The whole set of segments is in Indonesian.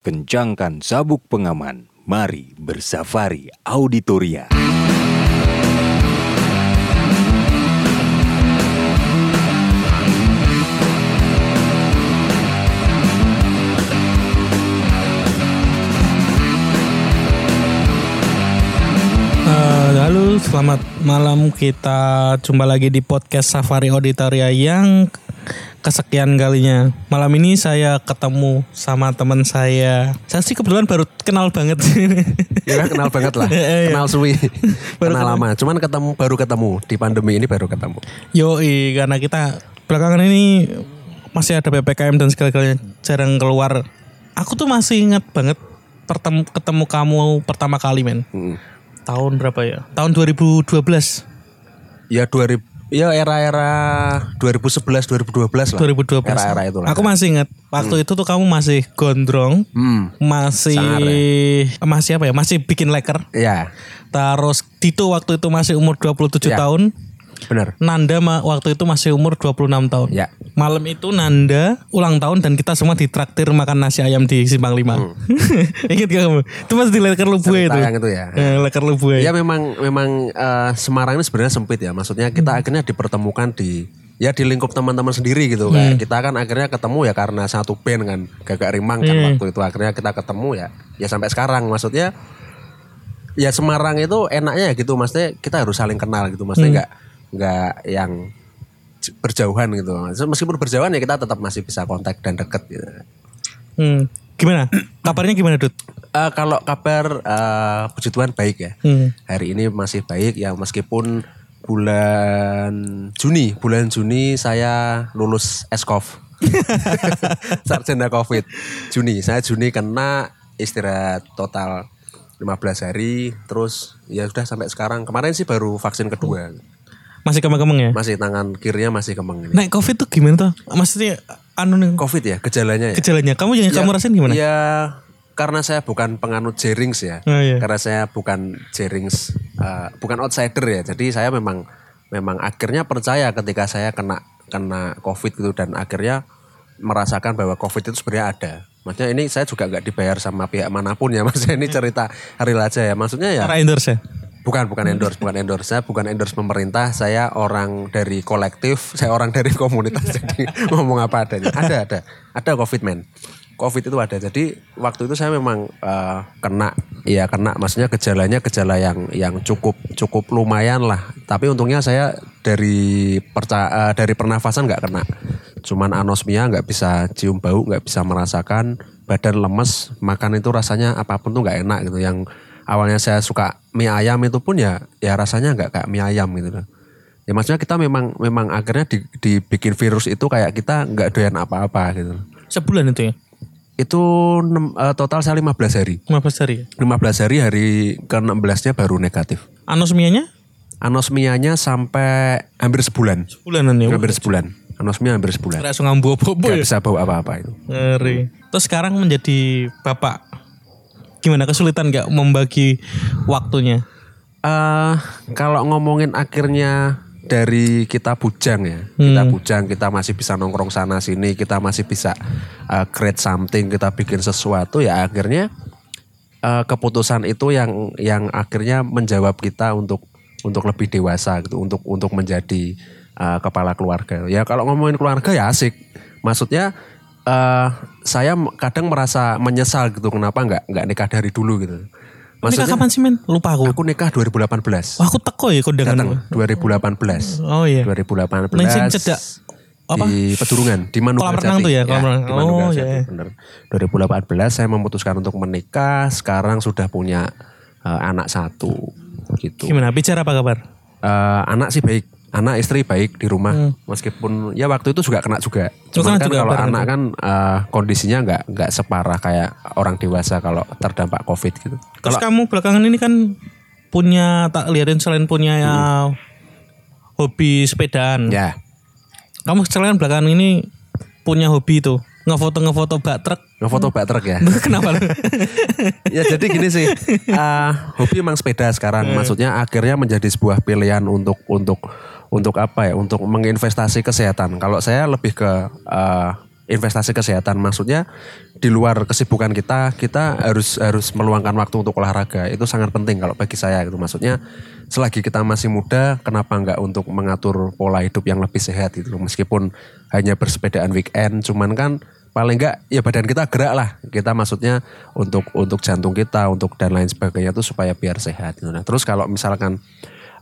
Kencangkan sabuk pengaman. Mari bersafari Auditoria. Eh, halo, selamat malam. Kita jumpa lagi di podcast Safari Auditoria yang kesekian kalinya. Malam ini saya ketemu sama teman saya. Saya sih kebetulan baru kenal banget. Ya kenal banget lah, Iya. kenal suwi, Baru kenal lama. Cuman ketemu baru ketemu di pandemi ini baru ketemu. Yoi, karena kita belakangan ini masih ada PPKM dan segala-galanya jarang keluar. Aku tuh masih ingat banget pertemu ketemu kamu pertama kali, men. Hmm. Tahun berapa ya? Tahun 2012. Ya 2000, ya era-era 2011 2012 lah. 2012. Era-era itu lah. Aku masih ingat waktu itu tuh kamu masih gondrong, Hmm. masih Sangar masih apa ya? Masih bikin leker. Ya, Terus Dito waktu itu masih umur 27 Ya. tahun. Benar. Nanda waktu itu masih umur 26 tahun. Ya. Malam itu Nanda ulang tahun dan kita semua ditraktir makan nasi ayam di Simpang 5. Ingat gak kamu? Itu masih di leker Lubu itu. Yang itu ya. Eh, leker Lubu Ya memang memang eh, Semarang ini sebenarnya sempit ya. Maksudnya kita Hmm. akhirnya dipertemukan di ya di lingkup teman-teman sendiri gitu kayak kita kan akhirnya ketemu ya karena satu band kan gagak rimang kan waktu itu akhirnya kita ketemu ya ya sampai sekarang maksudnya ya Semarang itu enaknya ya gitu maksudnya kita harus saling kenal gitu maksudnya nggak nggak yang berjauhan gitu meskipun berjauhan ya kita tetap masih bisa kontak dan deket gitu. Hmm. Gimana? Kabarnya gimana, Dut? Eh, kalau kabar eh, puji Tuhan baik ya Hmm. hari ini masih baik ya meskipun bulan Juni bulan Juni saya lulus SKOF sarjana COVID Juni saya Juni kena istirahat total 15 hari terus ya sudah sampai sekarang kemarin sih baru vaksin kedua Masih kemeng-kemeng ya? masih tangan kirinya masih kemeng ini Naik COVID tuh gimana tuh? Maksudnya anu nih COVID ya gejalanya ya gejalanya. Kamu yang kamu rasain gimana? ya karena saya bukan penganut Jerings ya Oh, iya. karena saya bukan Jerings eh, bukan outsider ya jadi saya memang memang akhirnya percaya ketika saya kena kena covid gitu dan akhirnya merasakan bahwa covid itu sebenarnya ada maksudnya ini saya juga nggak dibayar sama pihak mana pun ya maksudnya ini cerita real aja ya maksudnya ya Cara endorse ya? Bukan bukan endorse bukan endorse. Saya bukan endorse pemerintah saya orang dari kolektif saya orang dari komunitas. Jadi ngomong apa adanya. Ada ada. Ada covid man covid itu ada. Jadi waktu itu saya memang eh, kena. Ya kena. Maksudnya gejalanya gejala yang yang cukup cukup lumayan lah. Tapi untungnya saya dari perca eh, dari pernafasan nggak kena. Cuman anosmia nggak bisa cium bau nggak bisa merasakan. Badan lemes makan itu rasanya apa pun tuh nggak enak gitu. Yang awalnya saya suka mie ayam itu pun ya ya rasanya nggak kayak mie ayam gitu loh. Ya maksudnya kita memang memang akhirnya di- dibikin virus itu kayak kita nggak doyan apa-apa gitu. loh. Sebulan itu ya? Itu eh, total saya 15 hari. 15 hari ya? 15 hari hari ke-16-nya baru negatif. Anosmianya? Anosmianya sampai hampir sebulan. Sebulanan ya? Hampir sebulan. Anosmia hampir sebulan. Langsung ngambu apa Nggak ya? bisa bawa apa-apa itu. Ngeri. Terus sekarang menjadi bapak. Gimana kesulitan nggak membagi waktunya? eh kalau ngomongin akhirnya dari kita bujang ya, kita bujang, kita masih bisa nongkrong sana sini, kita masih bisa eh, create something, kita bikin sesuatu ya akhirnya eh, keputusan itu yang yang akhirnya menjawab kita untuk untuk lebih dewasa gitu, untuk untuk menjadi eh, kepala keluarga. Ya kalau ngomongin keluarga ya asik, maksudnya eh saya kadang merasa menyesal gitu kenapa nggak nggak nikah dari dulu gitu. Nikah kapan sih men? Lupa aku. Aku nikah 2018. Wah, aku teko ya kondangan. Datang 2018. Oh iya. 2018. Neng sing cedak apa? Di Pedurungan, di Manuga Kolam renang tuh ya, kolam renang. di Oh, Jati, iya. bener. 2018 saya memutuskan untuk menikah, sekarang sudah punya eh, anak satu gitu. Gimana? Bicara apa kabar? Eh, anak sih baik, anak istri baik di rumah, meskipun ya waktu itu juga kena juga. Hmm. Kena kan juga kalau anak kan eh, kondisinya nggak nggak separah kayak orang dewasa kalau terdampak covid gitu. Terus kamu belakangan ini kan punya tak lihatin selain punya ya, hobi sepedaan. Ya, Kamu selain belakangan ini punya hobi itu ngefoto ngefoto bak truk. ngefoto bak truk ya. Kenapa? ya jadi gini sih, eh, hobi emang sepeda sekarang. Maksudnya akhirnya menjadi sebuah pilihan untuk untuk untuk apa ya? Untuk menginvestasi kesehatan. Kalau saya lebih ke eh, investasi kesehatan. Maksudnya di luar kesibukan kita kita harus harus meluangkan waktu untuk olahraga itu sangat penting kalau bagi saya gitu maksudnya selagi kita masih muda kenapa nggak untuk mengatur pola hidup yang lebih sehat gitu meskipun hanya bersepedaan weekend cuman kan paling nggak ya badan kita gerak lah kita maksudnya untuk untuk jantung kita untuk dan lain sebagainya itu supaya biar sehat gitu. nah terus kalau misalkan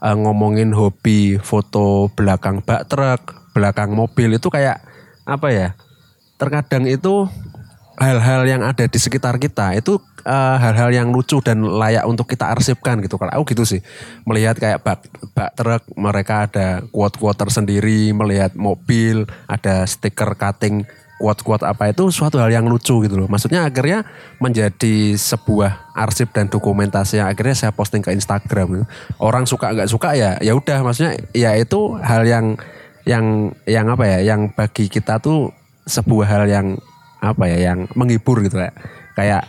eh, ngomongin hobi foto belakang bak truk belakang mobil itu kayak apa ya terkadang itu hal-hal yang ada di sekitar kita itu eh, hal-hal yang lucu dan layak untuk kita arsipkan gitu. Kalau aku gitu sih melihat kayak bak bak truk mereka ada quote-quote tersendiri melihat mobil ada stiker cutting quote-quote apa itu suatu hal yang lucu gitu loh. Maksudnya akhirnya menjadi sebuah arsip dan dokumentasi yang akhirnya saya posting ke Instagram gitu. orang suka nggak suka ya ya udah. Maksudnya ya itu hal yang yang yang apa ya yang bagi kita tuh sebuah hal yang apa ya yang menghibur gitu kayak kayak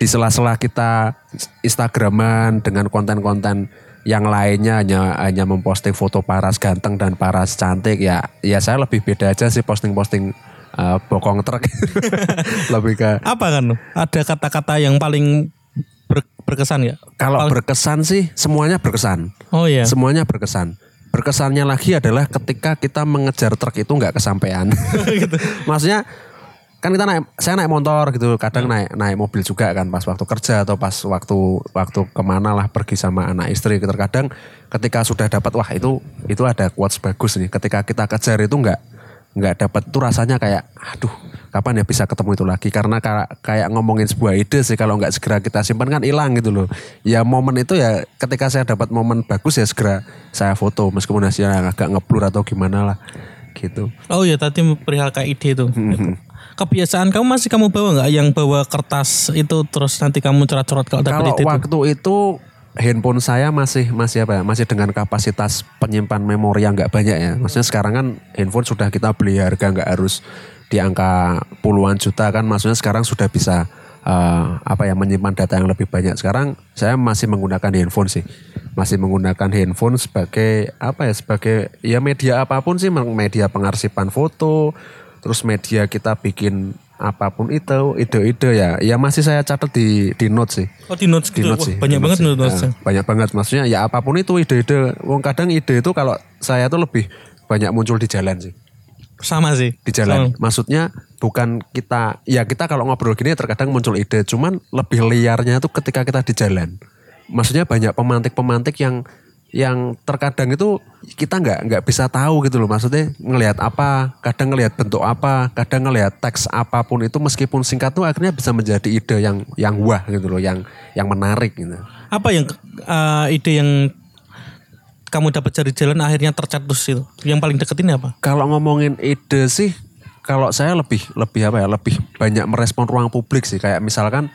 di sela-sela kita Instagraman dengan konten-konten yang lainnya hanya hanya memposting foto paras ganteng dan paras cantik ya ya saya lebih beda aja sih posting-posting uh, bokong truk. Lebih ke Apa kan? Ada kata-kata yang paling ber- berkesan ya? kalau berkesan sih semuanya berkesan. Oh iya. semuanya berkesan. Berkesannya lagi adalah ketika kita mengejar truk itu nggak kesampaian. Maksudnya kan kita naik saya naik motor gitu kadang naik naik mobil juga kan pas waktu kerja atau pas waktu waktu ke mana lah pergi sama anak istri terkadang ketika sudah dapat wah itu itu ada quotes bagus nih. Ketika kita kejar itu nggak nggak dapat itu rasanya kayak aduh kapan ya bisa ketemu itu lagi karena kayak, ngomongin sebuah ide sih kalau nggak segera kita simpan kan hilang gitu loh ya momen itu ya ketika saya dapat momen bagus ya segera saya foto meskipun hasilnya agak ngeblur atau gimana lah gitu Oh iya tadi perihal kayak ide itu. Mhm. Kebiasaan kamu masih kamu bawa nggak yang bawa kertas itu terus nanti kamu coret-coret kalau Kalau ide itu? waktu itu handphone saya masih masih apa ya? Masih dengan kapasitas penyimpan memori yang nggak banyak ya. Maksudnya sekarang kan handphone sudah kita beli harga nggak harus di angka puluhan juta kan. Maksudnya sekarang sudah bisa eh, apa ya menyimpan data yang lebih banyak. Sekarang saya masih menggunakan handphone sih. Masih menggunakan handphone sebagai apa ya? Sebagai ya media apa pun sih, media pengarsipan foto, terus media kita bikin apa pun itu ide-ide ya. Ya masih saya catat di di notes sih. Oh di notes di gitu. notes Wah, sih banyak di banget notes sih. Nah, banyak banget. Maksudnya ya apa pun itu ide-ide. Wong kadang ide itu kalau saya tuh lebih banyak muncul di jalan sih. Sama sih. di jalan. Maksudnya bukan kita ya kita kalau ngobrol gini terkadang muncul ide. Cuman lebih liarnya itu ketika kita di jalan. Maksudnya banyak pemantik-pemantik yang yang terkadang itu kita nggak nggak bisa tahu gitu loh maksudnya ngelihat apa kadang ngelihat bentuk apa kadang ngelihat teks apa pun itu meskipun singkat tuh akhirnya bisa menjadi ide yang yang wah gitu loh yang yang menarik gitu Apa yang eh, ide yang kamu dapat dari jalan akhirnya tercetus itu? Yang paling deket ini apa? Kalau ngomongin ide sih, kalau saya lebih lebih apa ya, lebih banyak merespon ruang publik sih. Kayak misalkan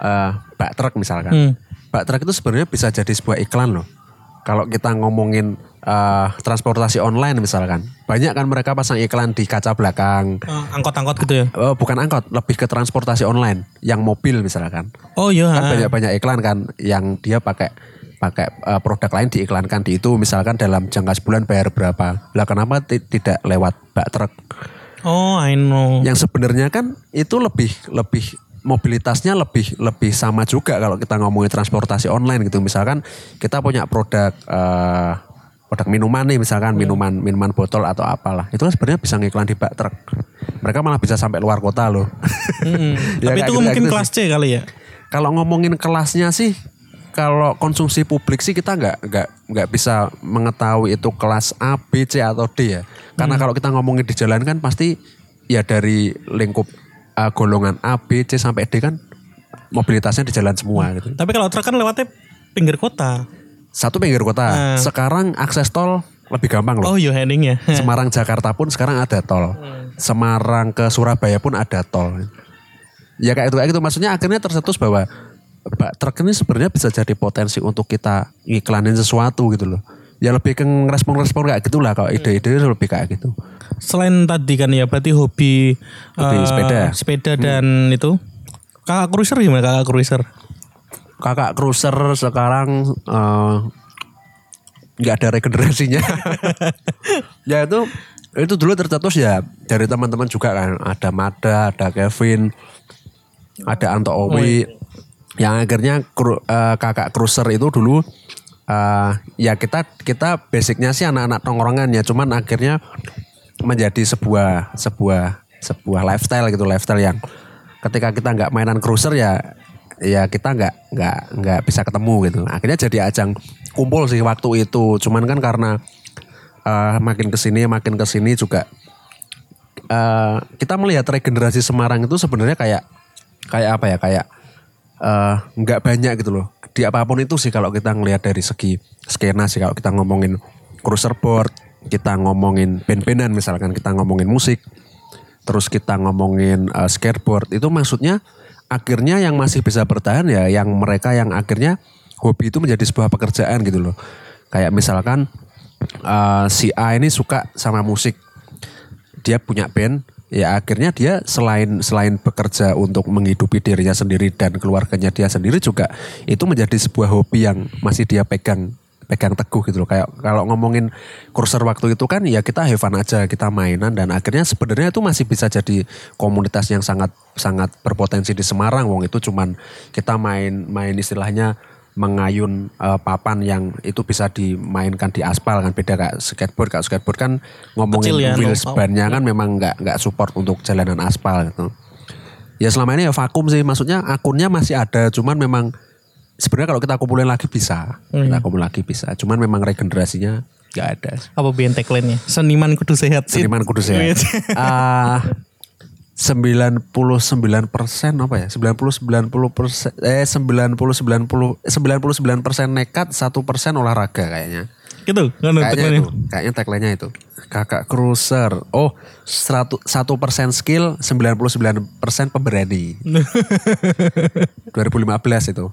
eh bak truk misalkan, Hmm. bak truk itu sebenarnya bisa jadi sebuah iklan loh. Kalau kita ngomongin eh, transportasi online misalkan, banyak kan mereka pasang iklan di kaca belakang. Eh, Angkot-angkot gitu ya? Oh, bukan angkot, lebih ke transportasi online, yang mobil misalkan. Oh iya. Kan banyak-banyak iklan kan, yang dia pakai pakai eh, produk lain diiklankan di itu misalkan dalam jangka sebulan bayar berapa. Lah kenapa ti- tidak lewat bak truk? Oh I know. yang sebenarnya kan itu lebih lebih mobilitasnya lebih lebih sama juga kalau kita ngomongin transportasi online gitu. Misalkan kita punya produk eh, produk minuman nih misalkan minuman minuman botol atau apalah. Itu kan sebenarnya bisa ngiklan di bak truk. Mereka malah bisa sampai luar kota loh. Mm-mm. Ya, Tapi itu gitu- mungkin gitu kelas C kali ya? kalau ngomongin kelasnya sih kalau konsumsi publik sih kita nggak nggak nggak bisa mengetahui itu kelas A, B, C atau D ya. Karena kalau kita ngomongin di jalan kan pasti ya dari lingkup uh, golongan A, B, C sampai D kan mobilitasnya di jalan semua gitu. Tapi kalau truk kan lewatnya pinggir kota. Satu pinggir kota. Sekarang akses tol lebih gampang loh. Oh iya heading ya. Semarang Jakarta pun sekarang ada tol. Semarang ke Surabaya pun ada tol. Ya kayak itu kayak gitu maksudnya akhirnya tercetus bahwa bak truk ini sebenarnya bisa jadi potensi untuk kita ngiklanin sesuatu gitu loh. Ya lebih ke ngerespon-respon kayak gitulah kalau ide-ide lebih kayak gitu. Selain tadi kan ya berarti hobi, Hobi eh, sepeda. Hmm. sepeda dan itu. Kakak cruiser gimana kakak cruiser? Kakak cruiser sekarang eh, nggak ada regenerasinya. ya itu itu dulu tercetus ya dari teman-teman juga kan ada Mada ada Kevin ada Anto Owi yang akhirnya kru- eh, kakak cruiser itu dulu eh, ya kita kita basicnya sih anak-anak tongkrongan ya. Cuman akhirnya menjadi sebuah sebuah sebuah lifestyle gitu. Lifestyle yang ketika kita nggak mainan cruiser ya ya kita nggak nggak nggak bisa ketemu gitu. Akhirnya jadi ajang kumpul sih waktu itu. Cuman kan karena eh, makin ke sini makin ke sini juga eh, kita melihat regenerasi Semarang itu sebenarnya kayak kayak apa ya? Kayak nggak banyak gitu loh di apa pun itu sih kalau kita ngelihat dari segi skena sih kalau kita ngomongin cruiser board kita ngomongin band-bandan misalkan kita ngomongin musik terus kita ngomongin eh, skateboard itu maksudnya akhirnya yang masih bisa bertahan ya yang mereka yang akhirnya hobi itu menjadi sebuah pekerjaan gitu loh. Kayak misalkan eh, si A ini suka sama musik. Dia punya band ya akhirnya dia selain selain bekerja untuk menghidupi dirinya sendiri dan keluarganya dia sendiri juga itu menjadi sebuah hobi yang masih dia pegang pegang teguh gitu loh. Kayak kalau ngomongin kurser waktu itu kan ya kita have aja kita mainan dan akhirnya sebenarnya itu masih bisa jadi komunitas yang sangat sangat berpotensi di Semarang. Wong itu cuman kita main main istilahnya mengayun eh, papan yang itu bisa dimainkan di aspal kan. Beda kayak skateboard. Kayak skateboard kan ngomongin Kecil ya, wheels no- bannya kan memang nggak nggak support untuk jalanan aspal gitu. Ya selama ini ya vakum sih. Maksudnya akunnya masih ada cuman memang sebenarnya kalau kita kumpulin lagi bisa. Kita kumpulin lagi bisa. Cuman memang regenerasinya nggak ada Apa biar tagline-nya? Seniman kudu sehat sih. seniman kudu sehat. Ah, 99 persen apa ya? 90 90 persen eh 90 90 99 persen nekat satu persen olahraga kayaknya. Gitu? Kan kayaknya itu kayaknya tagline-nya itu. Kakak cruiser. Oh satu persen skill 99 persen pemberani. 2015 itu.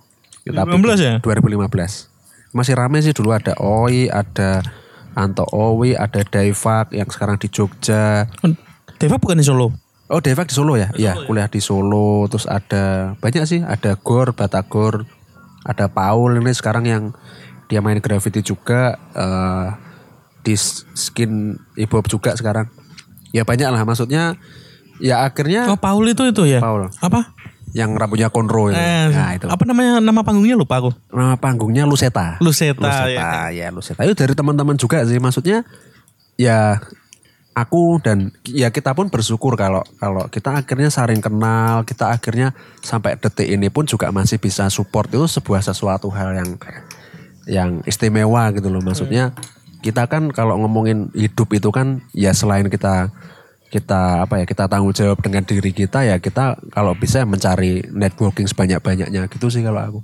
Kita 2015 ya? 2015 masih rame sih dulu ada Oi ada Anto Owi ada Daivak yang sekarang di Jogja. Deva bukan di Solo. Oh Devak di Solo ya? Iya kuliah di Solo Terus ada banyak sih Ada Gor, Batagor Ada Paul ini sekarang yang Dia main graffiti juga eh Di skin hop juga sekarang Ya banyak lah maksudnya Ya akhirnya Oh Paul itu itu ya? Paul. Apa? Yang rambutnya konro itu. Eh, Nah itu Apa namanya nama panggungnya lupa aku. Nama panggungnya Luseta Luseta, Luseta ya Luseta Itu dari teman-teman juga sih Maksudnya Ya aku dan ya kita pun bersyukur kalau kalau kita akhirnya saling kenal, kita akhirnya sampai detik ini pun juga masih bisa support itu sebuah sesuatu hal yang yang istimewa gitu loh. Maksudnya kita kan kalau ngomongin hidup itu kan ya selain kita kita apa ya kita tanggung jawab dengan diri kita ya kita kalau bisa mencari networking sebanyak-banyaknya gitu sih kalau aku.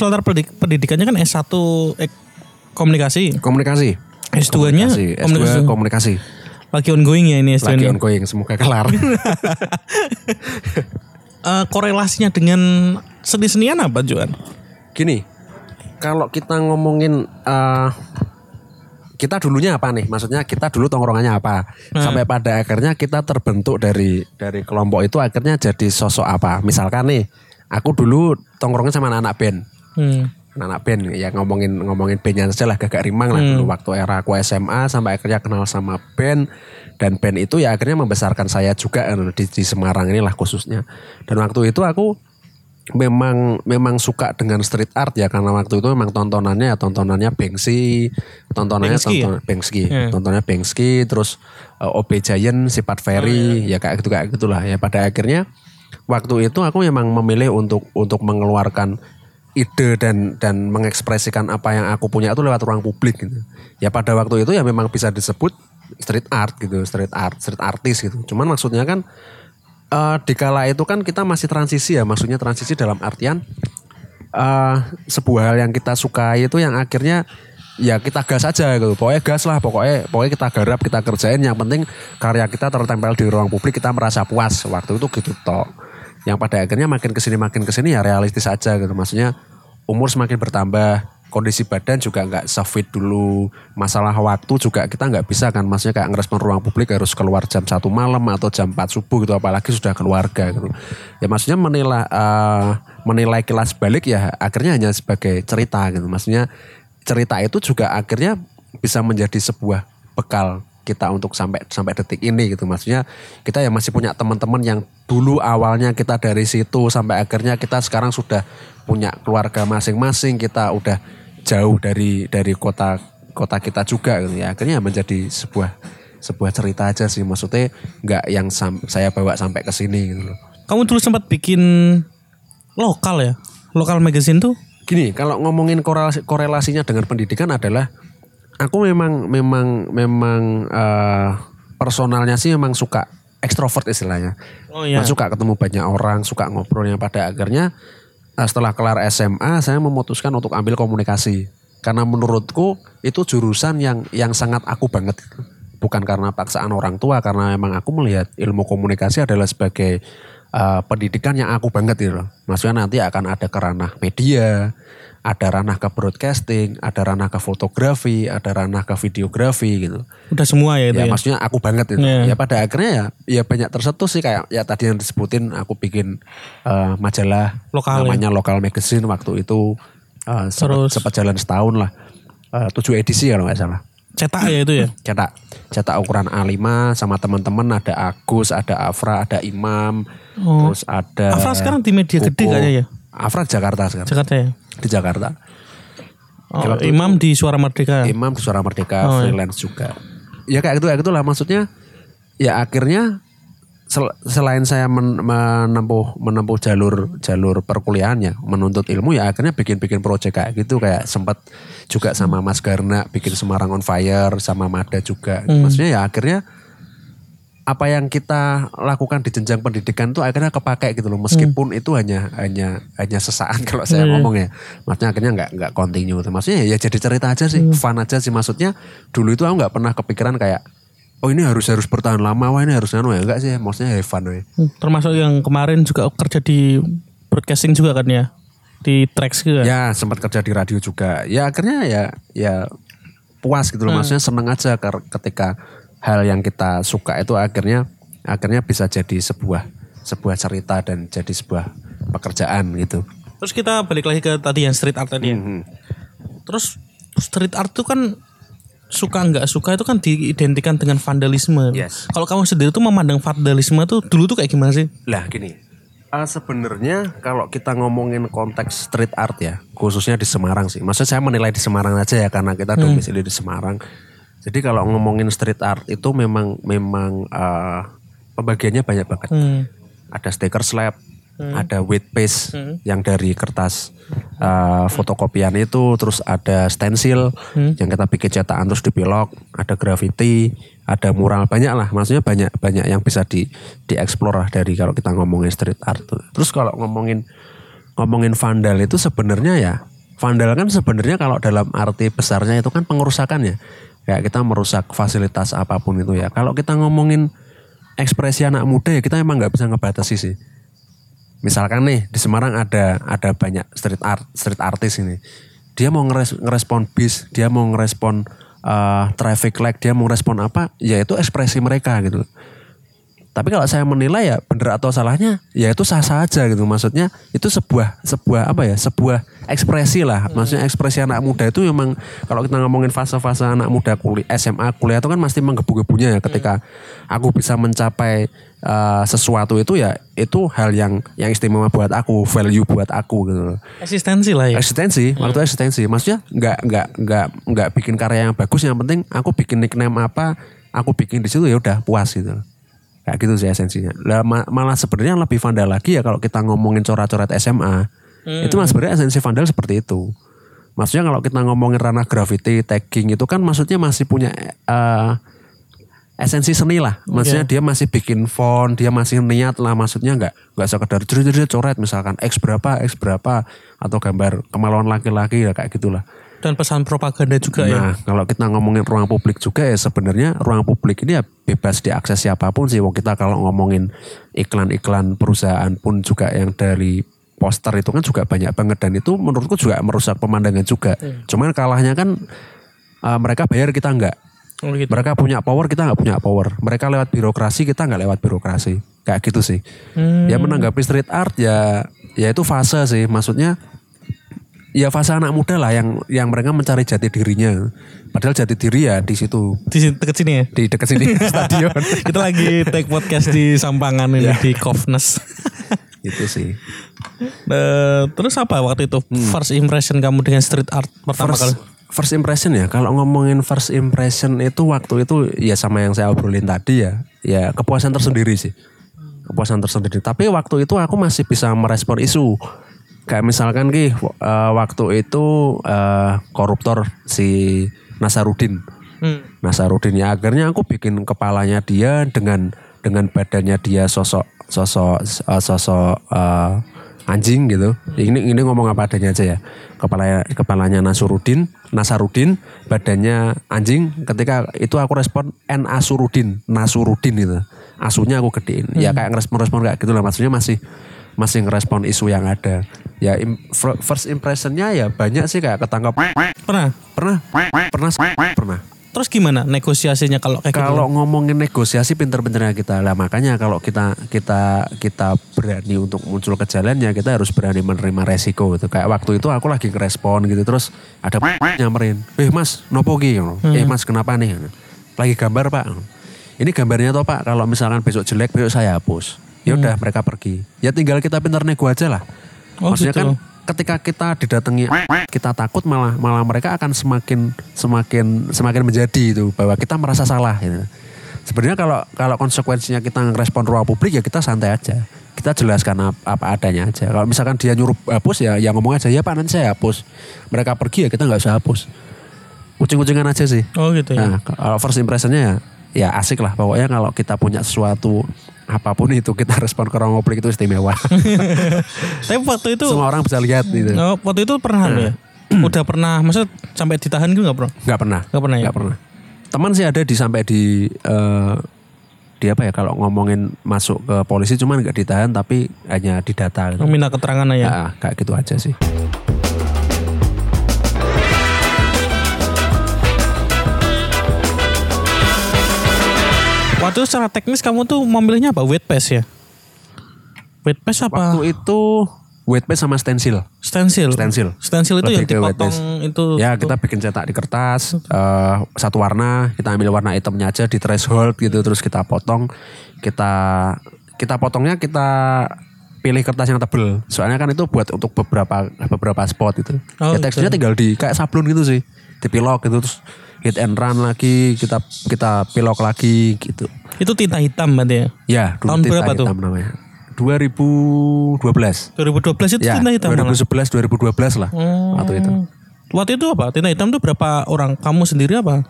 Pendidik- pendidikannya kan S1 ek- komunikasi. Komunikasi. S2-nya Komunikasi. S2 komunikasi. Lagi ongoing ya ini S2 Lagi ini. ongoing, semoga kelar. Eh, korelasinya dengan seni-senian apa Juan? Gini, kalau kita ngomongin eh kita dulunya apa nih? Maksudnya kita dulu tongkrongannya apa? Sampai pada akhirnya kita terbentuk dari dari kelompok itu akhirnya jadi sosok apa? Misalkan nih, aku dulu tongkrongnya sama anak-anak band. Hmm. Anak band ya ngomongin ngomongin bandnya saja lah gagak rimang lah dulu waktu era aku SMA sampai akhirnya kenal sama band dan band itu ya akhirnya membesarkan saya juga eh, di, di Semarang inilah khususnya dan waktu itu aku memang memang suka dengan street art ya karena waktu itu memang tontonannya ya tontonannya Banksy tontonannya Banksy ya? tonton Banksy Hmm. tontonannya Banksy terus uh, OB Giant sifat Ferry ya kayak gitu kayak gitulah ya pada akhirnya waktu itu aku memang memilih untuk untuk mengeluarkan ide dan dan mengekspresikan apa yang aku punya itu lewat ruang publik gitu. Ya pada waktu itu ya memang bisa disebut street art gitu, street art, street artist gitu. Cuman maksudnya kan eh di kala itu kan kita masih transisi ya, maksudnya transisi dalam artian eh sebuah hal yang kita sukai itu yang akhirnya ya kita gas aja gitu. Pokoknya gas lah, pokoknya pokoknya kita garap, kita kerjain. Yang penting karya kita tertempel di ruang publik, kita merasa puas. Waktu itu gitu toh. Yang pada akhirnya makin ke sini makin ke sini ya realistis aja gitu. Maksudnya umur semakin bertambah, kondisi badan juga nggak sefit dulu. Masalah waktu juga kita nggak bisa kan. Maksudnya kayak ngerespon ruang publik harus keluar jam satu malam atau jam 4 subuh gitu. Apalagi sudah keluarga gitu. Ya maksudnya menilai eh, menilai kilas balik ya akhirnya hanya sebagai cerita gitu. Maksudnya cerita itu juga akhirnya bisa menjadi sebuah bekal kita untuk sampai sampai detik ini gitu maksudnya kita ya masih punya teman-teman yang dulu awalnya kita dari situ sampai akhirnya kita sekarang sudah punya keluarga masing-masing kita udah jauh dari dari kota kota kita juga gitu ya akhirnya menjadi sebuah sebuah cerita aja sih maksudnya nggak yang sam- saya bawa sampai ke sini gitu loh. Kamu dulu sempat bikin lokal ya? Lokal magazine tuh? Gini, kalau ngomongin korelasi, korelasinya dengan pendidikan adalah aku memang memang memang eh, personalnya sih memang suka ekstrovert istilahnya. Oh iya. Nah, suka ketemu banyak orang, suka ngobrol yang pada akhirnya eh, setelah kelar SMA saya memutuskan untuk ambil komunikasi. Karena menurutku itu jurusan yang yang sangat aku banget. Bukan karena paksaan orang tua, karena memang aku melihat ilmu komunikasi adalah sebagai eh, pendidikan yang aku banget gitu loh. Maksudnya nanti akan ada ke ranah media, ada ranah ke broadcasting, ada ranah ke fotografi, ada ranah ke videografi gitu. Udah semua ya itu Ya, ya? maksudnya aku banget itu. Iya. Ya pada akhirnya ya ya banyak tersentuh sih kayak ya tadi yang disebutin aku bikin eh, majalah Lokal ya? namanya Lokal Magazine waktu itu eh, sempat, jalan setahun lah. Eh, tujuh edisi kalau nggak salah. Cetak ya itu ya? Cetak cetak ukuran A5 sama teman-teman ada Agus, ada Afra, ada Imam, Oh. terus ada Afra sekarang di media gede Kuko. kayaknya ya? Afra di Jakarta sekarang. Jakarta ya? Di Jakarta. Oh, waktu Imam di Suara Merdeka. Imam di Suara Merdeka Oh, iya. freelance juga. Ya kayak gitu kayak gitulah maksudnya. Ya akhirnya sel- selain saya men- menempuh menempuh jalur jalur perkuliahannya menuntut ilmu ya akhirnya bikin-bikin proyek kayak gitu kayak sempat juga sama Mas Garna bikin Semarang on Fire sama Mada juga. Maksudnya ya akhirnya apa yang kita lakukan di jenjang pendidikan itu akhirnya kepake gitu loh. Meskipun itu hanya hanya hanya sesaat kalau saya Iya. ngomong ya. Maksudnya akhirnya nggak nggak continue. Maksudnya ya jadi cerita aja sih. Fun aja sih. Maksudnya dulu itu aku nggak pernah kepikiran kayak oh ini harus harus bertahan lama wah ini harus anu ya. Enggak sih. Maksudnya ya fun. Hmm, Termasuk yang kemarin juga kerja di broadcasting juga kan ya? Di Trax juga. ya sempat kerja di radio juga. Ya akhirnya ya ya puas gitu loh. Maksudnya seneng aja ketika hal yang kita suka itu akhirnya akhirnya bisa jadi sebuah sebuah cerita dan jadi sebuah pekerjaan gitu Terus kita balik lagi ke tadi yang street art tadi ya. Mhm. Terus street art itu kan suka nggak suka itu kan diidentikan dengan vandalisme. Yes. Kalau kamu sendiri tuh memandang vandalisme tuh dulu tuh kayak gimana sih? Lah gini, eh, sebenarnya kalau kita ngomongin konteks street art ya, khususnya di Semarang sih. Maksudnya saya menilai di Semarang aja ya karena kita domisili di Semarang. Jadi kalau ngomongin street art itu memang memang eh, pembagiannya banyak banget. Hmm. Ada stiker slab, ada weight paste yang dari kertas eh, fotokopian itu, terus ada stensil yang kita bikin cetakan terus dipilok, ada graffiti, ada mural banyak lah. Maksudnya banyak banyak yang bisa di dieksplor lah dari kalau kita ngomongin street art. Terus kalau ngomongin ngomongin vandal itu sebenarnya ya vandal kan sebenarnya kalau dalam arti besarnya itu kan pengerusakan ya kayak kita merusak fasilitas apa pun itu ya. Kalau kita ngomongin ekspresi anak muda ya kita emang nggak bisa ngebatasi sih. Misalkan nih di Semarang ada ada banyak street art street artis ini. Dia mau ngeres, ngerespon bis dia mau ngerespon uh, traffic light dia mau ngerespon apa ya itu ekspresi mereka gitu tapi kalau saya menilai ya benar atau salahnya ya itu sah sah aja gitu. Maksudnya itu sebuah sebuah apa ya sebuah ekspresi lah. Maksudnya ekspresi anak muda itu memang kalau kita ngomongin fase-fase anak muda kuliah SMA kuliah itu kan pasti menggebu-gebunya ya ketika aku bisa mencapai uh, sesuatu itu ya itu hal yang yang istimewa buat aku value buat aku gitu. Eksistensi lah ya. eksistensi waktu eksistensi. Maksudnya nggak nggak nggak nggak bikin karya yang bagus yang penting aku bikin nickname apa aku bikin di situ ya udah puas gitu kayak gitu sih esensinya. Lah ma- malah sebenarnya yang lebih vandal lagi ya kalau kita ngomongin coret-coret SMA itu malah sebenarnya esensi vandal seperti itu. Maksudnya kalau kita ngomongin ranah graffiti tagging itu kan maksudnya masih punya eh, esensi seni lah. Maksudnya dia masih bikin font dia masih niat lah. Maksudnya nggak nggak sekedar jerit-jerit coret. Misalkan x berapa x berapa atau gambar kemaluan laki-laki ya kayak gitulah Dan pesan propaganda juga ya. Nah, kalau kita ngomongin ruang publik juga ya sebenarnya ruang publik ini ya bebas diakses siapa pun sih. Wong kita kalau ngomongin iklan-iklan perusahaan pun juga yang dari poster itu kan juga banyak banget dan itu menurutku juga merusak pemandangan juga. Cuman kalahnya kan uh, mereka bayar kita enggak. Oh, gitu. Mereka punya power kita nggak punya power. Mereka lewat birokrasi kita nggak lewat birokrasi. Kayak gitu sih. Hmm. Ya menanggapi street art ya ya itu fase sih. Maksudnya ya fase anak muda lah yang yang mereka mencari jati dirinya. Padahal jati diri ya di situ Di sini dekat sini ya. di dekat sini stadion. Kita lagi take podcast di Sampangan ini di Kofnes. itu sih. Eh, terus apa waktu itu first impression kamu dengan street art pertama kali? First, first impression ya. Kalau ngomongin first impression itu waktu itu ya sama yang saya obrolin tadi ya. Ya kepuasan tersendiri sih. Kepuasan tersendiri. Tapi waktu itu aku masih bisa merespon isu. Kayak misalkan ki eh, waktu itu eh, koruptor si Nasarudin. Hmm. Nasarudin ya akhirnya aku bikin kepalanya dia dengan dengan badannya dia sosok sosok eh, sosok eh, anjing gitu. Ini ini ngomong apa adanya aja ya. Kepala kepalanya Nasarudin, Nasarudin, badannya anjing. Ketika itu aku respon N Asurudin, Nasurudin itu. Asunya aku gedein. Ya kayak ngerespon-respon kayak gitu lah maksudnya masih masih ngerespon isu yang ada. Ya im- fir- first impressionnya ya banyak sih kayak ketangkap Pernah? pernah? Pernah pernah. Terus gimana negosiasinya kalau kayak gitu? kalau ngomongin negosiasi pinter-pinternya kita. Lah makanya kalau kita kita kita berani untuk muncul ke jalan ya kita harus berani menerima resiko gitu. Kayak waktu itu aku lagi ngerespon gitu terus ada nyamperin eh mas nopo ki? Eh mas kenapa nih? Lagi gambar pak. Ini gambarnya toh pak kalau misalkan besok jelek besok saya hapus ya udah mereka pergi ya tinggal kita pintar nego aja lah Oh, maksudnya gitu. kan ketika kita didatangi kita takut malah malah mereka akan semakin semakin semakin menjadi itu bahwa kita merasa salah gitu. Sebenarnya kalau kalau konsekuensinya kita ngerespon ruang publik ya kita santai aja. Kita jelaskan apa, apa adanya aja. Kalau misalkan dia nyuruh hapus ya ya ngomong aja ya Pak nanti saya hapus. Mereka pergi ya kita nggak usah hapus. Kucing-kucingan aja sih. Oh gitu ya. Nah, kalau first impressionnya ya, ya asik lah. Pokoknya kalau kita punya sesuatu apa pun itu kita respon ke ruang publik itu istimewa. Tapi waktu itu Semua orang bisa lihat gitu. oh, waktu itu pernah lu ya? Udah pernah maksudnya sampai ditahan gitu enggak, Bro? Nggak pernah. Nggak pernah ya? Nggak pernah. Teman sih ada di sampai di eh, di apa ya kalau ngomongin masuk ke polisi cuman nggak ditahan tapi hanya didata gitu. Minta keterangan aja. Ya, kayak gitu aja sih. Waktu itu secara teknis kamu tuh memilihnya apa? Weight pass ya? Weight pass apa? Waktu itu weight pass sama stencil. Stensil. Stensil. Stensil itu Lebih yang dipotong itu. Ya kita bikin cetak di kertas eh, satu warna kita ambil warna hitamnya aja di threshold gitu terus kita potong kita kita potongnya kita pilih kertas yang tebel soalnya kan itu buat untuk beberapa beberapa spot itu Oh, ya gitu. teksturnya tinggal di kayak sablon gitu sih dipilok gitu terus hit and run lagi kita kita pilok lagi gitu Itu tinta hitam berarti ya? ya Tahun tinta berapa tuh? hitam namanya 2012 2012 itu ya tinta hitam malah? 2011 2012 lah Hmm. waktu itu Waktu itu apa? Tinta hitam itu berapa orang? Kamu sendiri apa?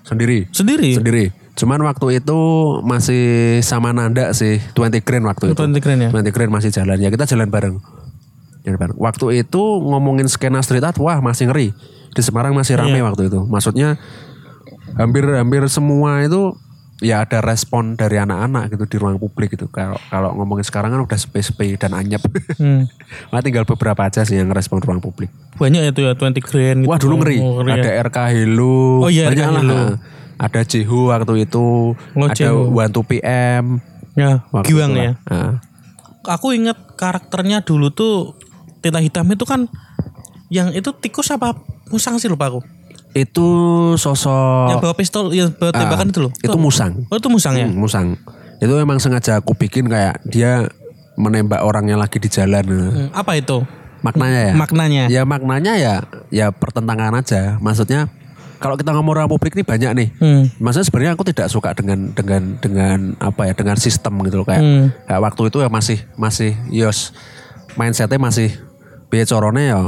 sendiri Sendiri? sendiri. Cuman waktu itu masih sama Nanda sih, 20 Grand waktu itu. 20 grand ya? 20 Grand masih jalan ya kita jalan bareng. Di depan. Waktu itu ngomongin skena street art, wah masih ngeri. Di Semarang masih rame Iya. waktu itu. Maksudnya hampir-hampir semua itu ya ada respon dari anak-anak gitu di ruang publik gitu. Kalau kalau ngomongin sekarang kan udah sepi-sepi dan anyep. Hmm. Nah, tinggal beberapa aja sih yang respon ruang publik. Banyak itu ya 20 grand gitu. Wah dulu ngeri. Oh, ngeri ya. Ada RK Hello. Oh iya, banyak RK lah. Hello. Ada Jehu waktu itu. Oh, ada. One PM. Ya, Waktu Giwang ya. Nah. Aku ingat karakternya dulu tuh Tita Hitam itu kan yang itu tikus apa musang sih lupa aku. Itu sosok Yang bawa pistol, yang bawa tembakan itu loh. Itu musang. Oh itu musang ya? Hmm, musang. Itu emang sengaja aku bikin kayak dia menembak orang yang lagi di jalan. Hmm, Apa itu? Maknanya ya. Maknanya. ya maknanya ya ya pertentangan aja. Maksudnya kalau kita ngomong ruang publik ini banyak nih. Hmm. Maksudnya sebenarnya aku tidak suka dengan dengan dengan apa ya dengan sistem gitu loh kayak, Hmm. kayak waktu itu ya masih masih yos mindsetnya masih biaya corone ya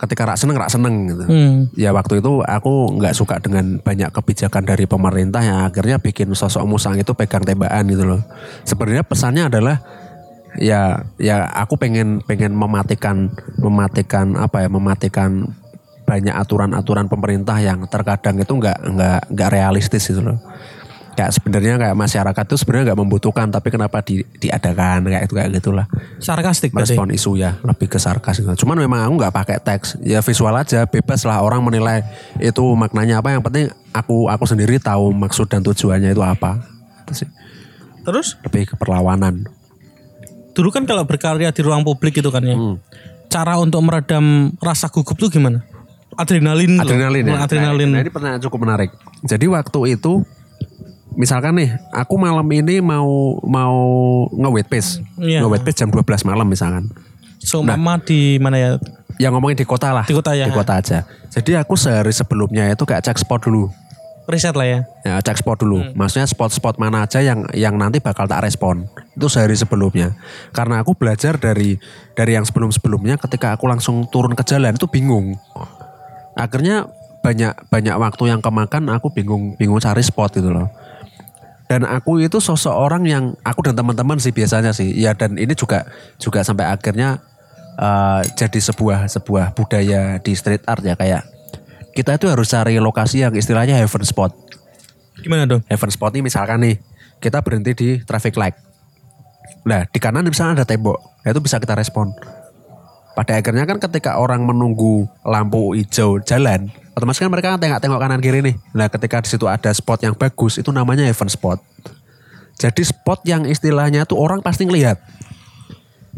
ketika rak seneng rak seneng gitu. Hmm. Ya waktu itu aku nggak suka dengan banyak kebijakan dari pemerintah yang akhirnya bikin sosok musang itu pegang tembakan gitu loh. Sebenarnya pesannya adalah ya ya aku pengen pengen mematikan mematikan apa ya mematikan banyak aturan-aturan pemerintah yang terkadang itu nggak nggak nggak realistis gitu loh. Kayak sebenarnya kayak masyarakat itu sebenarnya nggak membutuhkan tapi kenapa di, diadakan kayak itu kayak gitulah Sarkastik merespon isu ya lebih ke sarkas gitu. Cuman memang aku nggak pakai teks ya visual aja bebas lah orang menilai itu maknanya apa yang penting aku aku sendiri tahu maksud dan tujuannya itu apa itu sih Terus lebih ke perlawanan dulu kan kalau berkarya di ruang publik gitu kan ya. Hmm. Cara untuk meredam rasa gugup tuh gimana? Adrenalin. tuh. adrenalin ya Adrenalin. nah, ini pertanyaan cukup menarik jadi waktu itu misalkan nih aku malam ini mau mau nge-wet pace Iya. nge-wet pace jam 12 malam misalkan So mama di mana ya? yang ngomongin di kota lah Di kota ya. di kota aja jadi aku sehari sebelumnya itu kayak cek spot dulu Riset lah ya. Ya, cek spot dulu. Maksudnya spot-spot mana aja yang yang nanti bakal tak respon. Itu sehari sebelumnya. Karena aku belajar dari dari yang sebelum-sebelumnya ketika aku langsung turun ke jalan itu bingung. Akhirnya banyak banyak waktu yang kemakan aku bingung bingung cari spot gitu loh. Dan aku itu sosok orang yang aku dan teman-teman sih biasanya sih. Ya dan ini juga juga sampai akhirnya eh, jadi sebuah sebuah budaya di street art ya kayak kita itu harus cari lokasi yang istilahnya heaven spot. Gimana dong? Heaven spot ini misalkan nih kita berhenti di traffic light. Nah di kanan misalnya ada tembok, nah, itu bisa kita respon. Pada akhirnya kan ketika orang menunggu lampu hijau jalan, otomatis kan mereka tengok-tengok kanan kiri nih. Nah ketika di situ ada spot yang bagus, itu namanya heaven spot. Jadi spot yang istilahnya tuh orang pasti ngelihat.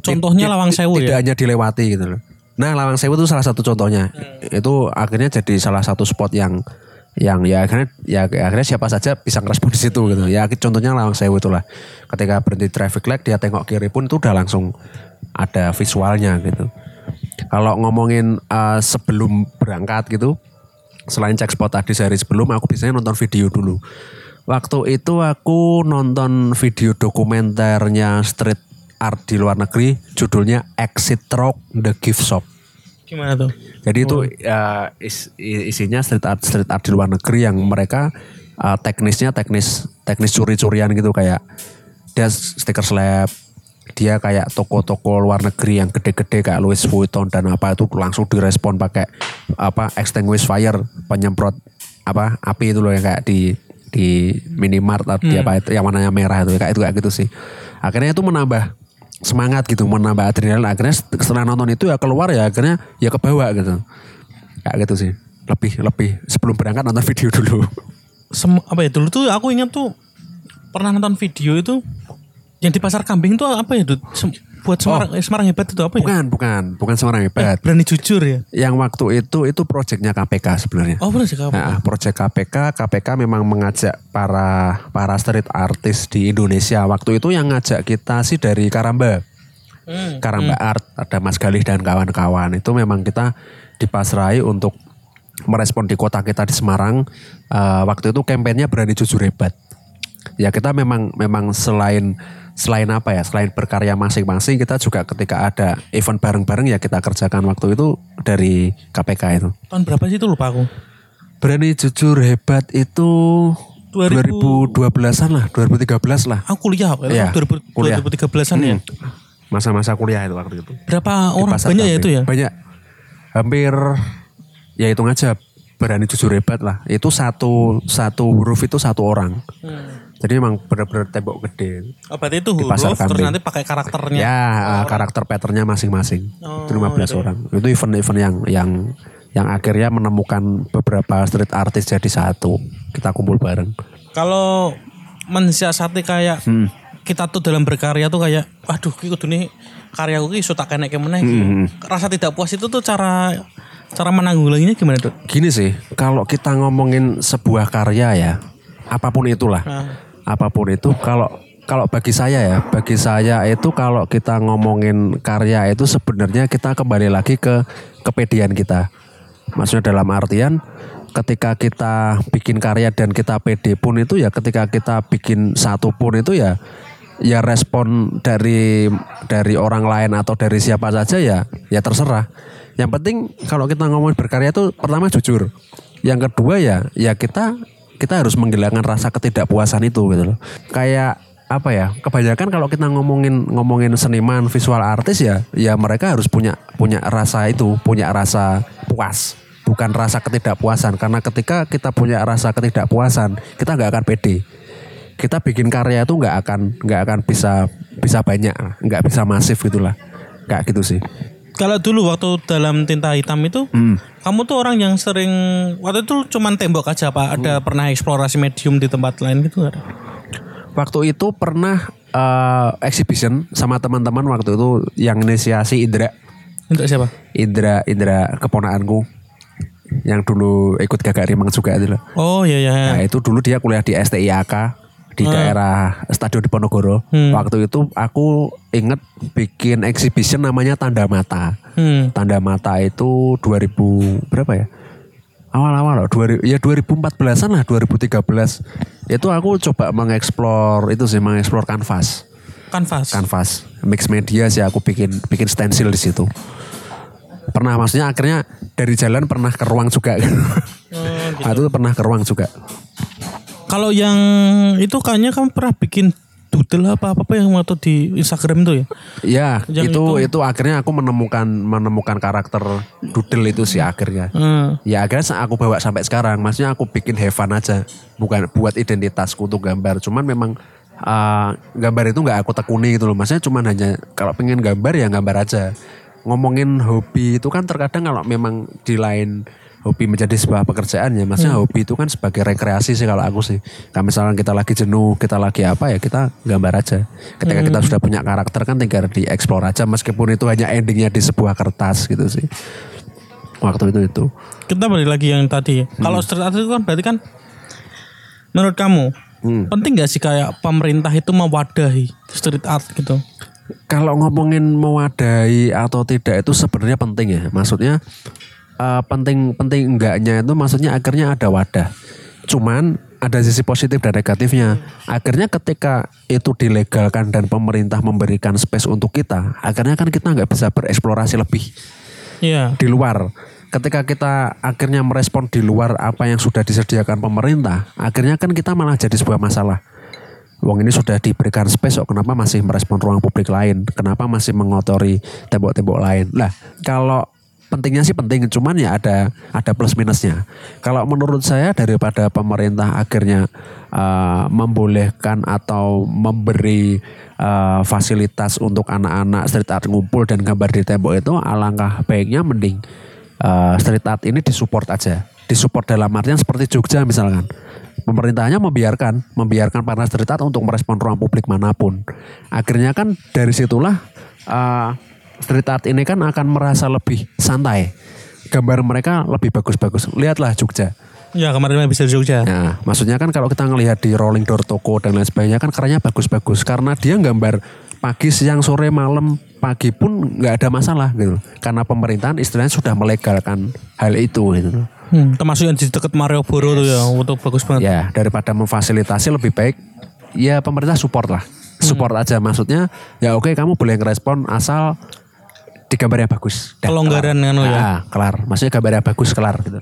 Contohnya Lawang Sewu Tidak ya. hanya dilewati gitu loh. Nah Lawang Sewu itu salah satu contohnya. Itu akhirnya jadi salah satu spot yang yang ya akhirnya ya akhirnya siapa saja bisa ngerespon di situ gitu. Ya contohnya Lawang Sewu itulah. Ketika berhenti traffic light dia tengok kiri pun itu udah langsung ada visualnya gitu. Kalau ngomongin eh, sebelum berangkat gitu, selain cek spot tadi sehari sebelum, aku biasanya nonton video dulu. Waktu itu aku nonton video dokumenternya street art di luar negeri, judulnya Exit Rock The Gift Shop. Gimana tuh? Jadi itu ya, is- i- isinya street art street art di luar negeri yang mereka uh, teknisnya teknis teknis curi-curian gitu kayak dia stiker slab dia kayak toko-toko luar negeri yang gede-gede kayak Louis Vuitton dan apa itu langsung direspon pakai apa extinguish fire penyemprot apa api itu loh yang kayak di di minimart atau di apa itu yang warnanya merah itu kayak itu kayak gitu sih. Akhirnya itu menambah semangat gitu menambah adrenalin. Akhirnya setelah nonton itu ya keluar ya akhirnya ya ke bawah gitu. Kayak gitu sih. Lebih lebih sebelum berangkat nonton video dulu. Sem- apa ya dulu tuh aku ingat tuh pernah nonton video itu yang di pasar kambing tuh apa ya Dut? Sem- buat Semarang eh, Semarang hebat itu apa ya? bukan bukan bukan Semarang hebat Berani jujur ya. yang waktu itu itu proyeknya KPK sebenarnya Oh sih kamu. Nah, proyek KPK, KPK memang mengajak para para street artis di Indonesia. Waktu itu yang ngajak kita sih dari Karamba. Hmm. Karamba Art, ada Mas Galih dan kawan-kawan. Itu memang kita dipasrai untuk merespon di kota kita di Semarang. Eh, waktu itu kampanyenya berani jujur hebat. Ya kita memang memang selain selain apa ya, selain berkarya masing-masing, kita juga ketika ada event bareng-bareng ya kita kerjakan waktu itu dari KPK itu. Tahun berapa sih itu lupa aku. Berani jujur hebat itu 2000 2012-an lah, 2013 lah. Aku kuliah, Iya, 2000, kuliah. 2013-an ya. Masa-masa kuliah itu waktu itu. Berapa orang banyak ya itu ya? Banyak. Hampir ya hitung aja berani jujur hebat lah. Itu satu satu huruf itu satu orang. Jadi emang bener-bener tembok gede. Oh, berarti itu pasar huruf terus nanti pakai karakternya. Ya, eh, karakter patternnya masing-masing. Oh, itu 15 gitu orang. Itu event-event yang yang yang akhirnya menemukan beberapa street artist jadi satu. Kita kumpul bareng. Kalau mensiasati kayak Hmm. kita tuh dalam berkarya tuh kayak aduh iki kudu nih karyaku ki iso tak kenek meneh iki. Hmm. Rasa tidak puas itu tuh cara cara menanggulanginya gimana, Dok? Gini sih, kalau kita ngomongin sebuah karya ya, apa pun itulah, Nah, apa pun itu, kalau kalau bagi saya ya, bagi saya itu kalau kita ngomongin karya itu sebenarnya kita kembali lagi ke kepedean kita. Maksudnya dalam artian ketika kita bikin karya dan kita pede pun itu ya ketika kita bikin satu pun itu ya ya respon dari dari orang lain atau dari siapa saja ya ya terserah. Yang penting kalau kita ngomongin berkarya itu pertama jujur. Yang kedua ya ya kita kita harus menghilangkan rasa ketidakpuasan itu gitu loh. Kayak apa ya? Kebanyakan kalau kita ngomongin ngomongin seniman, visual artis ya ya mereka harus punya punya rasa itu, punya rasa puas. Bukan rasa ketidakpuasan karena ketika kita punya rasa ketidakpuasan, kita nggak akan pede kita bikin karya itu nggak akan nggak akan bisa bisa banyak nggak bisa masif gitulah kayak gitu sih kalau dulu waktu dalam tinta hitam itu Hmm. kamu tuh orang yang sering waktu itu cuman tembok aja apa ada Hmm. pernah eksplorasi medium di tempat lain gitu ada? waktu itu pernah eh, exhibition sama teman-teman waktu itu yang inisiasi Indra Untuk siapa? Indra Indra keponakanku yang dulu ikut gagak rimang juga itu loh. Oh iya iya. Nah itu dulu dia kuliah di STIAK di daerah Stadion Diponegoro. Hmm. Waktu itu aku inget bikin exhibition namanya Tanda Mata. Hmm. Tanda Mata itu 2000 berapa ya? Awal-awal loh, 2000, ya 2014-an lah, 2013. Itu aku coba mengeksplor itu sih, mengeksplor kanvas. Kanvas. Kanvas, mix media sih aku bikin bikin stensil di situ. Pernah maksudnya akhirnya dari jalan pernah ke ruang juga. Oh, gitu. Nah, itu pernah ke ruang juga. Kalau yang itu kayaknya kamu pernah bikin doodle apa apa yang waktu di Instagram itu ya? Ya, Yang itu, itu- itu akhirnya aku menemukan menemukan karakter doodle itu sih akhirnya. Hmm. Ya akhirnya aku bawa sampai sekarang. Maksudnya aku bikin have fun aja, bukan buat identitasku untuk gambar. Cuman memang uh, gambar itu nggak aku tekuni gitu loh. Maksudnya cuman hanya kalau pengen gambar ya gambar aja. Ngomongin hobi itu kan terkadang kalau memang di lain hobi menjadi sebuah pekerjaan ya. Maksudnya hobi itu kan sebagai rekreasi sih kalau aku sih. Kalau misalnya kita lagi jenuh, kita lagi apa ya kita gambar aja. Ketika kita sudah punya karakter kan tinggal dieksplor aja meskipun itu hanya endingnya di sebuah kertas gitu sih. Waktu itu itu. Kita balik lagi yang tadi. Kalau street art itu kan berarti kan menurut kamu Hmm. penting gak sih kayak pemerintah itu mewadahi street art gitu? Kalau ngomongin mewadahi atau tidak itu sebenarnya penting ya. Maksudnya eh, penting penting enggaknya itu maksudnya akhirnya ada wadah. Cuman ada sisi positif dan negatifnya. Akhirnya ketika itu dilegalkan dan pemerintah memberikan space untuk kita, akhirnya kan kita nggak bisa bereksplorasi lebih Iya. di luar. Ketika kita akhirnya merespon di luar apa yang sudah disediakan pemerintah, akhirnya kan kita malah jadi sebuah masalah. Wong ini sudah diberikan space kok kenapa masih merespon ruang publik lain? Kenapa masih mengotori tembok-tembok lain? Lah, kalau pentingnya sih penting, cuman ya ada ada plus minusnya. Kalau menurut saya daripada pemerintah akhirnya uh, membolehkan atau memberi uh, fasilitas untuk anak-anak street art ngumpul dan gambar di tembok itu alangkah baiknya mending uh, street art ini disupport aja. Disupport dalam artian seperti Jogja misalkan. Pemerintahnya membiarkan, membiarkan para street art untuk merespon ruang publik mana pun. Akhirnya kan dari situlah uh, street art ini kan akan merasa lebih santai. Gambar mereka lebih bagus-bagus. Lihatlah Jogja. Ya kemarin habis dari Jogja. Nah, maksudnya kan kalau kita ngelihat di rolling door toko dan lain sebagainya kan karyanya bagus-bagus karena dia gambar pagi, siang, sore, malam, pagi pun nggak ada masalah gitu. Karena pemerintahan istilahnya sudah melegalkan hal itu gitu. Hmm, termasuk yang di dekat Malioboro tuh ya, itu bagus banget. Ya, daripada memfasilitasi lebih baik ya pemerintah support lah. Support aja maksudnya ya oke kamu boleh ngerespon asal di gambarnya bagus. Dah, Kelonggaran anu ya. Ah, kelar. Maksudnya gambarnya bagus kelar gitu.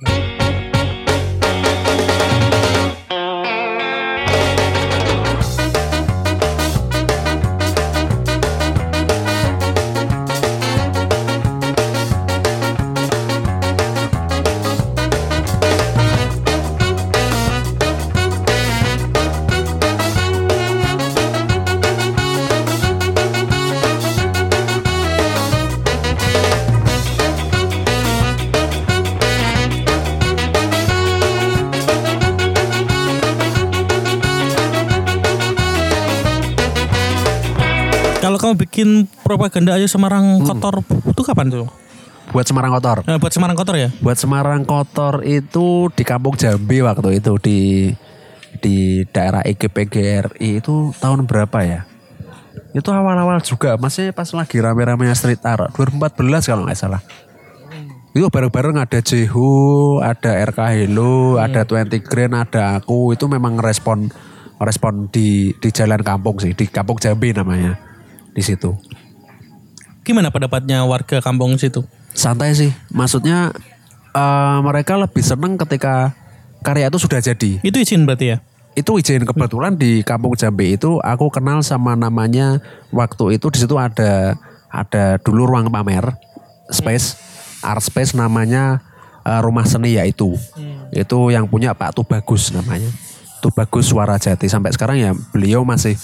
Bikin propaganda ayo Semarang kotor itu kapan tuh? Buat Semarang Kotor. Nah, buat Semarang kotor ya? Buat Semarang Kotor itu di Kampung Jambi waktu itu di di daerah EGPGRI itu tahun berapa ya? Itu awal-awal juga, maksudnya pas lagi rame-ramenya street art 2014 kalau nggak salah. Itu bareng-bareng ada Jehu, ada RK Hello, ada 20 Grand, ada aku. Itu memang respon respon di di jalan kampung sih, di Kampung Jambi namanya. Di situ. Gimana pendapatnya warga kampung situ? Santai sih. Maksudnya eh, mereka lebih seneng ketika karya itu sudah jadi. Itu izin berarti ya? Itu izin kebetulan di Kampung Jambi itu aku kenal sama namanya waktu itu di situ ada ada dulu ruang pamer space art space namanya eh, rumah seni yaitu itu yang punya Pak Tubagus namanya Tubagus Suara Jati sampai sekarang ya beliau masih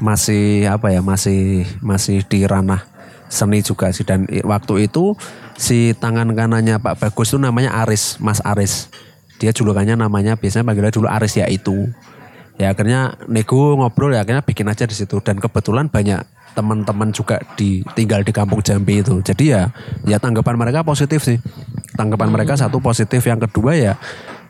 masih apa ya masih masih di ranah seni juga sih. Dan waktu itu si tangan kanannya Pak Bagus itu namanya Aris Mas Aris. Dia julukannya namanya biasanya panggilnya dulu Aris ya itu. Ya akhirnya nego ngobrol ya akhirnya bikin aja di situ. Dan kebetulan banyak teman-teman juga di tinggal di kampung Jambi itu. Jadi ya ya tanggapan mereka positif sih. Tanggapan mereka satu positif. Yang kedua ya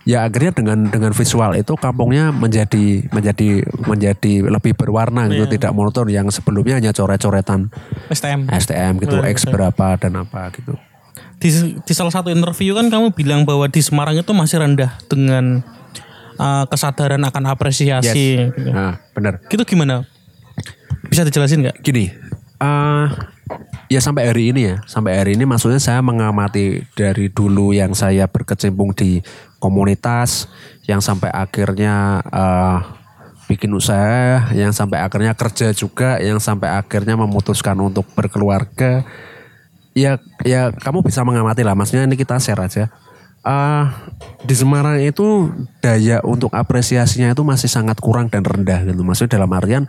ya akhirnya dengan dengan visual itu kampungnya menjadi menjadi menjadi lebih berwarna gitu tidak monoton yang sebelumnya hanya coret-coretan STM. STM gitu X berapa dan apa gitu Di, di salah satu interview kan kamu bilang bahwa di Semarang itu masih rendah dengan uh, kesadaran akan apresiasi. gitu. nah benar Itu gimana? Bisa dijelasin nggak? gini eh ya sampai hari ini ya sampai hari ini maksudnya saya mengamati dari dulu yang saya berkecimpung di komunitas yang sampai akhirnya eh bikin usaha yang sampai akhirnya kerja juga yang sampai akhirnya memutuskan untuk berkeluarga ya ya kamu bisa mengamati lah maksudnya ini kita share aja Eh di Semarang itu daya untuk apresiasinya itu masih sangat kurang dan rendah gitu maksudnya dalam artian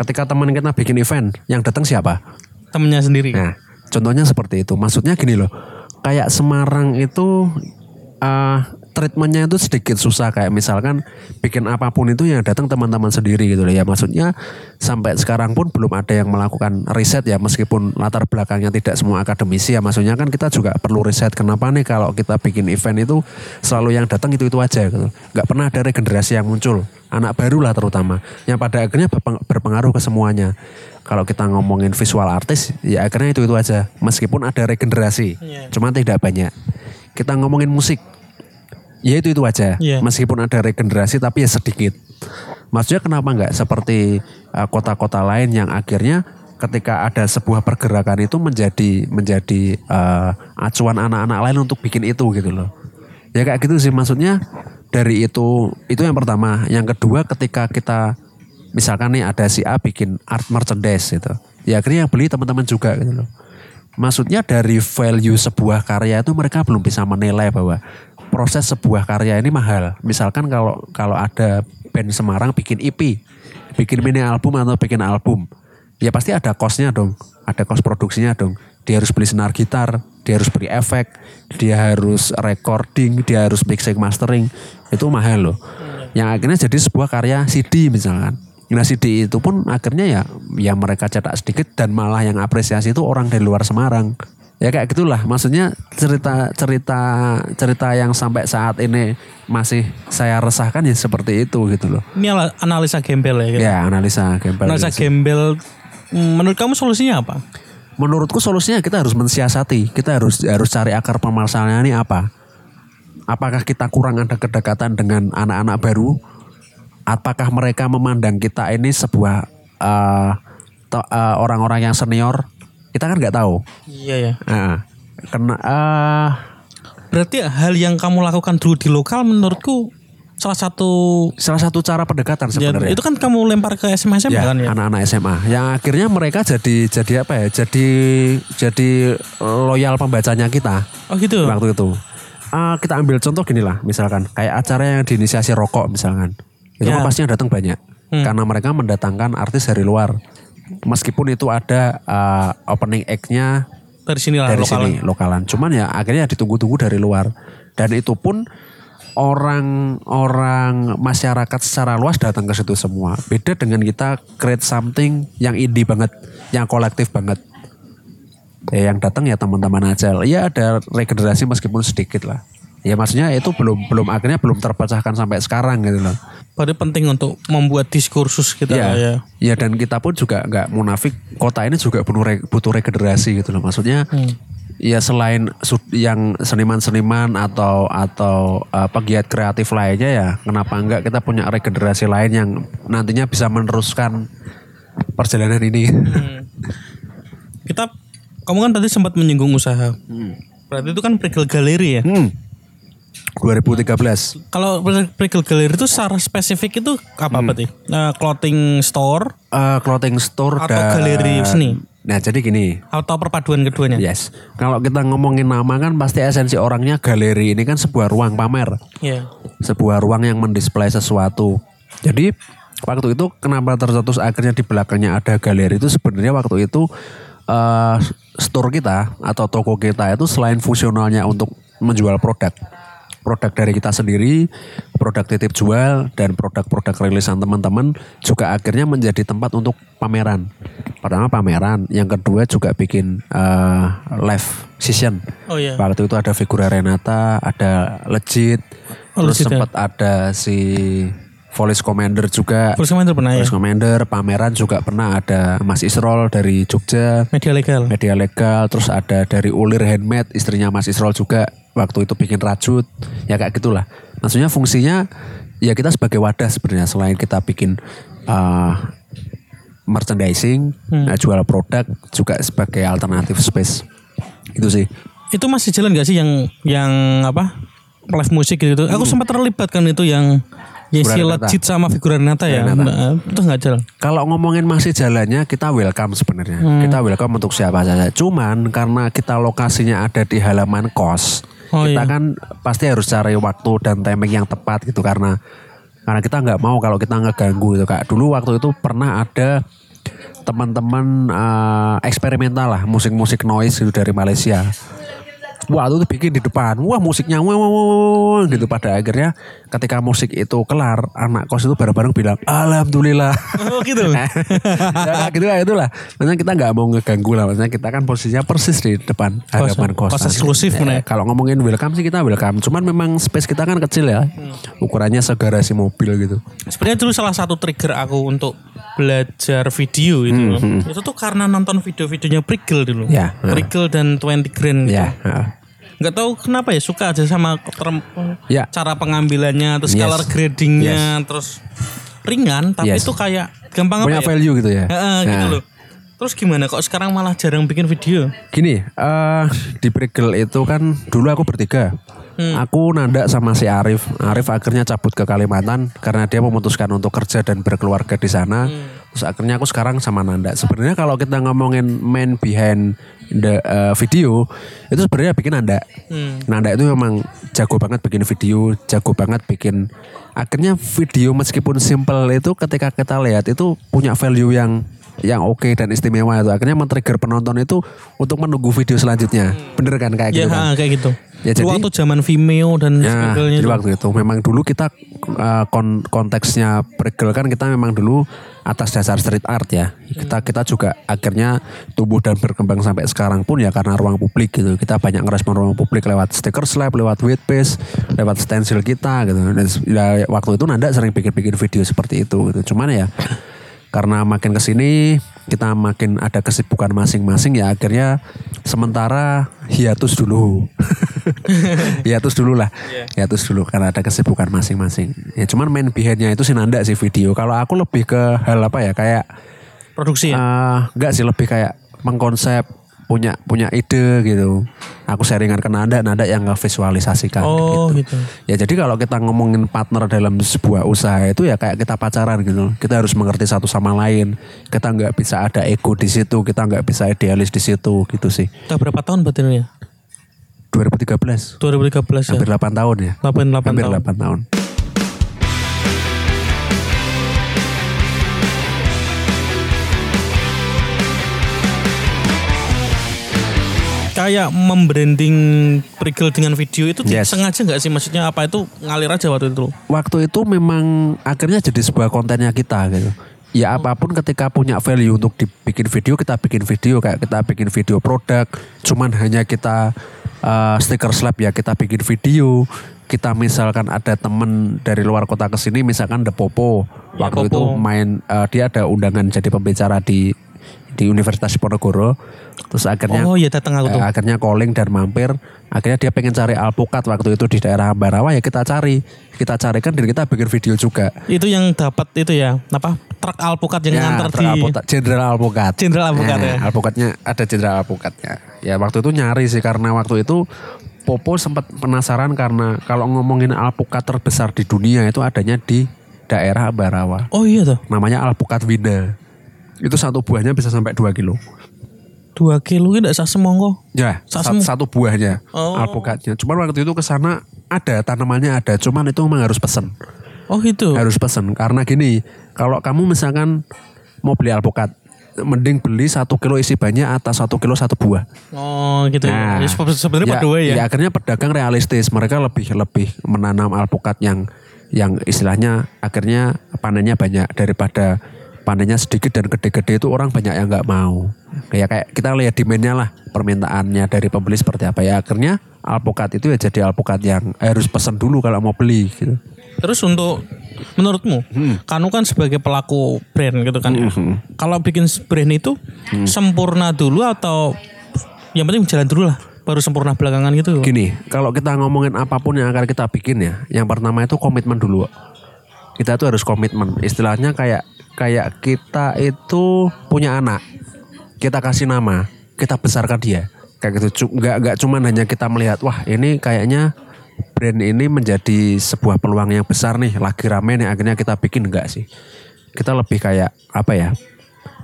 ketika teman kita bikin event yang datang siapa Temennya sendiri. Nah, contohnya seperti itu. Maksudnya gini loh, kayak Semarang itu eh treatmentnya itu sedikit susah kayak misalkan bikin apa pun itu yang datang teman-teman sendiri gitu loh. Ya maksudnya sampai sekarang pun belum ada yang melakukan riset ya meskipun latar belakangnya tidak semua akademisi ya. Maksudnya kan kita juga perlu riset kenapa nih kalau kita bikin event itu selalu yang datang itu itu aja gitu. Nggak pernah ada regenerasi yang muncul. Anak baru lah terutama yang pada akhirnya berpeng- berpengaruh ke semuanya. Kalau kita ngomongin visual artis ya akhirnya itu itu aja meskipun ada regenerasi Iya. cuma tidak banyak. Kita ngomongin musik ya itu itu aja. Iya. meskipun ada regenerasi tapi ya sedikit. Maksudnya kenapa nggak seperti uh, kota-kota lain yang akhirnya ketika ada sebuah pergerakan itu menjadi menjadi uh, acuan anak-anak lain untuk bikin itu gitu loh. Ya kayak gitu sih. Maksudnya dari itu itu yang pertama. Yang kedua ketika kita misalkan nih ada si A bikin art merchandise gitu ya akhirnya yang beli teman-teman juga gitu loh. Maksudnya dari value sebuah karya itu mereka belum bisa menilai bahwa proses sebuah karya ini mahal. Misalkan kalau kalau ada band Semarang bikin EP bikin mini album atau bikin album ya pasti ada costnya dong ada cost produksinya dong. Dia harus beli senar gitar dia harus beli efek dia harus recording dia harus mixing mastering itu mahal loh. Yang akhirnya jadi sebuah karya CD misalkan. Nah CD itu pun akhirnya ya ya mereka cetak sedikit dan malah yang apresiasi itu orang dari luar Semarang. Ya kayak gitulah maksudnya cerita cerita cerita yang sampai saat ini masih saya resahkan ya seperti itu gitu loh. Ini analisa gembel ya. gitu. Ya analisa gembel. Analisa gembel. hmm, Menurut kamu solusinya apa? Menurutku solusinya kita harus mensiasati. Kita harus harus cari akar permasalahannya ini apa. Apakah kita kurang ada kedekatan dengan anak-anak baru? Apakah mereka memandang kita ini sebuah eh, to- eh, orang-orang yang senior? Kita kan nggak tahu. Iya ya. Nah, kena eh, Berarti hal yang kamu lakukan dulu di lokal menurutku salah satu salah satu cara pendekatan ya, sebenarnya. itu kan kamu lempar ke SMA SMA ya, kan ya. anak-anak SMA yang akhirnya mereka jadi jadi apa ya jadi jadi loyal pembacanya kita Oh gitu. waktu itu Ah, kita ambil contoh gini lah misalkan kayak acara yang diinisiasi rokok misalkan itu Ya. kan pasti yang datang banyak Hmm. karena mereka mendatangkan artis dari luar meskipun itu ada ah, opening act-nya Dari sini lah dari lokal. sini lokalan cuman ya akhirnya ditunggu-tunggu dari luar dan itu pun orang-orang masyarakat secara luas datang ke situ semua. Beda dengan kita create something yang indie banget, yang kolektif banget. Ya, yang datang ya teman-teman aja. Ya ada regenerasi meskipun sedikit lah. Ya maksudnya itu belum belum akhirnya belum terpecahkan sampai sekarang gitu loh. Berarti penting untuk membuat diskursus kita Ya, lah ya. ya dan kita pun juga nggak munafik. Kota ini juga butuh re- butuh regenerasi gitu loh. Maksudnya ya selain yang seniman-seniman atau atau uh, pegiat kreatif lainnya ya, kenapa enggak kita punya regenerasi lain yang nantinya bisa meneruskan perjalanan ini. Kita kamu kan tadi sempat menyinggung usaha. Berarti itu kan Prigel Galeri ya. Hmm. 2013. Kalau Prigel Galeri itu secara spesifik itu apa Hmm. berarti? Eh, clothing store Uh, clothing store Atau dan galeri seni? Nah, jadi gini, atau perpaduan keduanya? Yes. Kalau kita ngomongin nama kan pasti esensi orangnya galeri ini kan sebuah ruang pamer. Iya. Sebuah ruang yang mendisplay sesuatu. Jadi waktu itu kenapa tercetus akhirnya di belakangnya ada galeri itu sebenarnya waktu itu eh, store kita atau toko kita itu selain fungsionalnya untuk menjual produk produk dari kita sendiri, produk titip jual dan produk-produk rilisan teman-teman juga akhirnya menjadi tempat untuk pameran. Pertama pameran, yang kedua juga bikin eh, live session. Oh iya. Waktu itu ada figura Renata, ada Legit, Oh, terus ya. sempat ada si Voice Commander juga. Terus kemarin pernah ya? Voice Commander, pameran juga pernah ada Mas Isrol dari Jogja, Media legal. media legal, terus ada dari Ulir Handmade, istrinya Mas Isrol juga waktu itu bikin rajut, ya kayak gitulah. Maksudnya fungsinya ya kita sebagai wadah sebenarnya selain kita bikin uh, merchandising, nah, jual produk juga sebagai alternatif space. Itu sih. Itu masih jalan gak sih yang yang apa? Live musik gitu. Aku sempat terlibat kan itu yang ya si Figura Renata. legit sama figura Renata ya. Nah, itu nggak jalan. Kalau ngomongin masih jalannya kita welcome sebenarnya. Kita welcome untuk siapa saja. Cuman karena kita lokasinya ada di halaman kos, Oh, kita iya. kan pasti harus cari waktu dan timing yang tepat gitu karena karena kita nggak mau kalau kita ngeganggu itu kak. Dulu waktu itu pernah ada teman-teman eh, eksperimental lah musik-musik noise itu dari Malaysia. Wah itu bikin di depan, wah musiknya wah, wah, wah, wah, gitu pada akhirnya ketika musik itu kelar anak kos itu bareng-bareng bilang alhamdulillah Oh gitu. ya gitu lah itulah maksudnya kita nggak mau ngeganggu lah maksudnya kita kan posisinya persis di depan hadapan kos kosan eksklusif, Nek. kalau ngomongin welcome sih kita welcome cuman memang space kita kan kecil ya Hmm. ukurannya segarasi mobil gitu Sebenarnya dulu salah satu trigger aku untuk belajar video itu. loh. Itu tuh karena nonton video-videonya Prigel dulu. Hmm, Ya. Prigel dan 20 Grand gitu. ya. Nggak tahu kenapa ya suka aja sama term- Ya. cara pengambilannya, terus Yes. color gradingnya, terus ringan tapi Yes. itu kayak gampang punya apa ya? value gitu ya Heeh, gitu Nah. loh. Terus gimana kok sekarang malah jarang bikin video? Gini, eh di Prigel itu kan dulu aku bertiga. Hmm. Aku nanda sama si Arif. Arif akhirnya cabut ke Kalimantan karena dia memutuskan untuk kerja dan berkeluarga di sana. Hmm. Terus akhirnya aku sekarang sama Nanda. Sebenarnya kalau kita ngomongin man behind the eh, video, itu sebenarnya bikin Nanda. Hmm. Nanda itu memang jago banget bikin video, jago banget bikin. Akhirnya video meskipun simple itu ketika kita lihat itu punya value yang yang oke dan istimewa itu akhirnya men-trigger penonton itu untuk menunggu video selanjutnya bener kan kayak Ya gitu kan kayak gitu. Ya, Dulu jadi- waktu zaman Vimeo dan Ya, sebagainya. jadi itu. waktu itu memang dulu kita uh, kon- konteksnya Pregel kan kita memang dulu atas dasar street art ya. Kita kita juga akhirnya tumbuh dan berkembang sampai sekarang pun ya karena ruang publik gitu. Kita banyak ngerespon ruang publik lewat stiker slab, lewat weight base, lewat stencil kita gitu. Dan ya, waktu itu Nanda sering bikin-bikin video seperti itu gitu. Cuman ya karena makin ke sini kita makin ada kesibukan masing-masing ya akhirnya sementara hiatus dulu. Hiatus dulu lah. Hiatus dulu karena ada kesibukan masing-masing. Ya cuman main behindnya itu sih nanda sih video. Kalau aku lebih ke hal apa ya kayak Produksi ya. eh enggak sih lebih kayak mengkonsep punya punya ide gitu aku sharingan ke nanda nanda yang ngevisualisasikan oh gitu. gitu. Ya jadi kalau kita ngomongin partner dalam sebuah usaha itu ya kayak kita pacaran gitu. Kita harus mengerti satu sama lain. Kita nggak bisa ada ego di situ, kita nggak bisa idealis di situ gitu sih. Udah berapa tahun berarti ini ya? 2013, 2013 ya. hampir 8 tahun ya. 8, 8 hampir tahun. 8 tahun. Kayak membranding Prigel dengan video itu Yes. sengaja nggak sih maksudnya apa itu ngalir aja waktu itu waktu itu memang akhirnya jadi sebuah kontennya kita gitu. Ya apa pun ketika punya value untuk dibikin video kita bikin video kayak kita bikin video produk. Cuman hanya kita uh, stiker slap ya kita bikin video. Kita misalkan ada temen dari luar kota ke sini misalkan The Popo. Ya, Waktu Popo. itu main uh, dia ada undangan jadi pembicara di di Universitas Diponegoro. Terus akhirnya oh iya datang aku tuh. Eh, akhirnya calling dan mampir. Akhirnya dia pengen cari alpukat waktu itu di daerah Ambarawa ya kita cari. Kita carikan dan kita bikin video juga. Itu yang dapat itu ya apa truk alpukat yang nganter truk di Ya, alpukat, jenderal alpukat. Jenderal alpukat Eh, ya. alpukatnya ada jenderal alpukatnya ya waktu itu nyari sih karena waktu itu Popo sempat penasaran karena kalau ngomongin alpukat terbesar di dunia itu adanya di daerah Ambarawa. Oh iya tuh. Namanya alpukat Winda itu satu buahnya bisa sampai 2 kilo dua kilo ini tidak semongko Ya, Sak sat- semu- satu buahnya Oh. alpukatnya. Cuman waktu itu ke sana ada tanamannya ada, cuman itu memang harus pesen. oh gitu Harus pesen karena gini, kalau kamu misalkan mau beli alpukat, mending beli satu kilo isi banyak atas satu kilo satu buah. oh gitu Nah, ya Se- sebenarnya berdua ya, akhirnya pedagang realistis, mereka lebih lebih menanam alpukat yang yang istilahnya akhirnya panennya banyak daripada panennya sedikit dan gede-gede itu orang banyak yang nggak mau. Kayak kayak kita lihat demandnya lah permintaannya dari pembeli seperti apa ya akhirnya alpukat itu ya jadi alpukat yang harus pesan dulu kalau mau beli gitu. terus untuk menurutmu Hmm. kanu kan sebagai pelaku brand gitu kan ya kalau bikin brand itu Hmm. sempurna dulu atau yang penting jalan dulu lah baru sempurna belakangan gitu Gini, kalau kita ngomongin apa pun yang akan kita bikin ya, yang pertama itu komitmen dulu. Kita tuh harus komitmen. Istilahnya kayak kayak kita itu punya anak, kita kasih nama, kita besarkan dia. Kayak gitu, nggak nggak cuman hanya kita melihat, wah ini kayaknya brand ini menjadi sebuah peluang yang besar nih, lagi rame nih, akhirnya kita bikin enggak sih? Kita lebih kayak apa ya?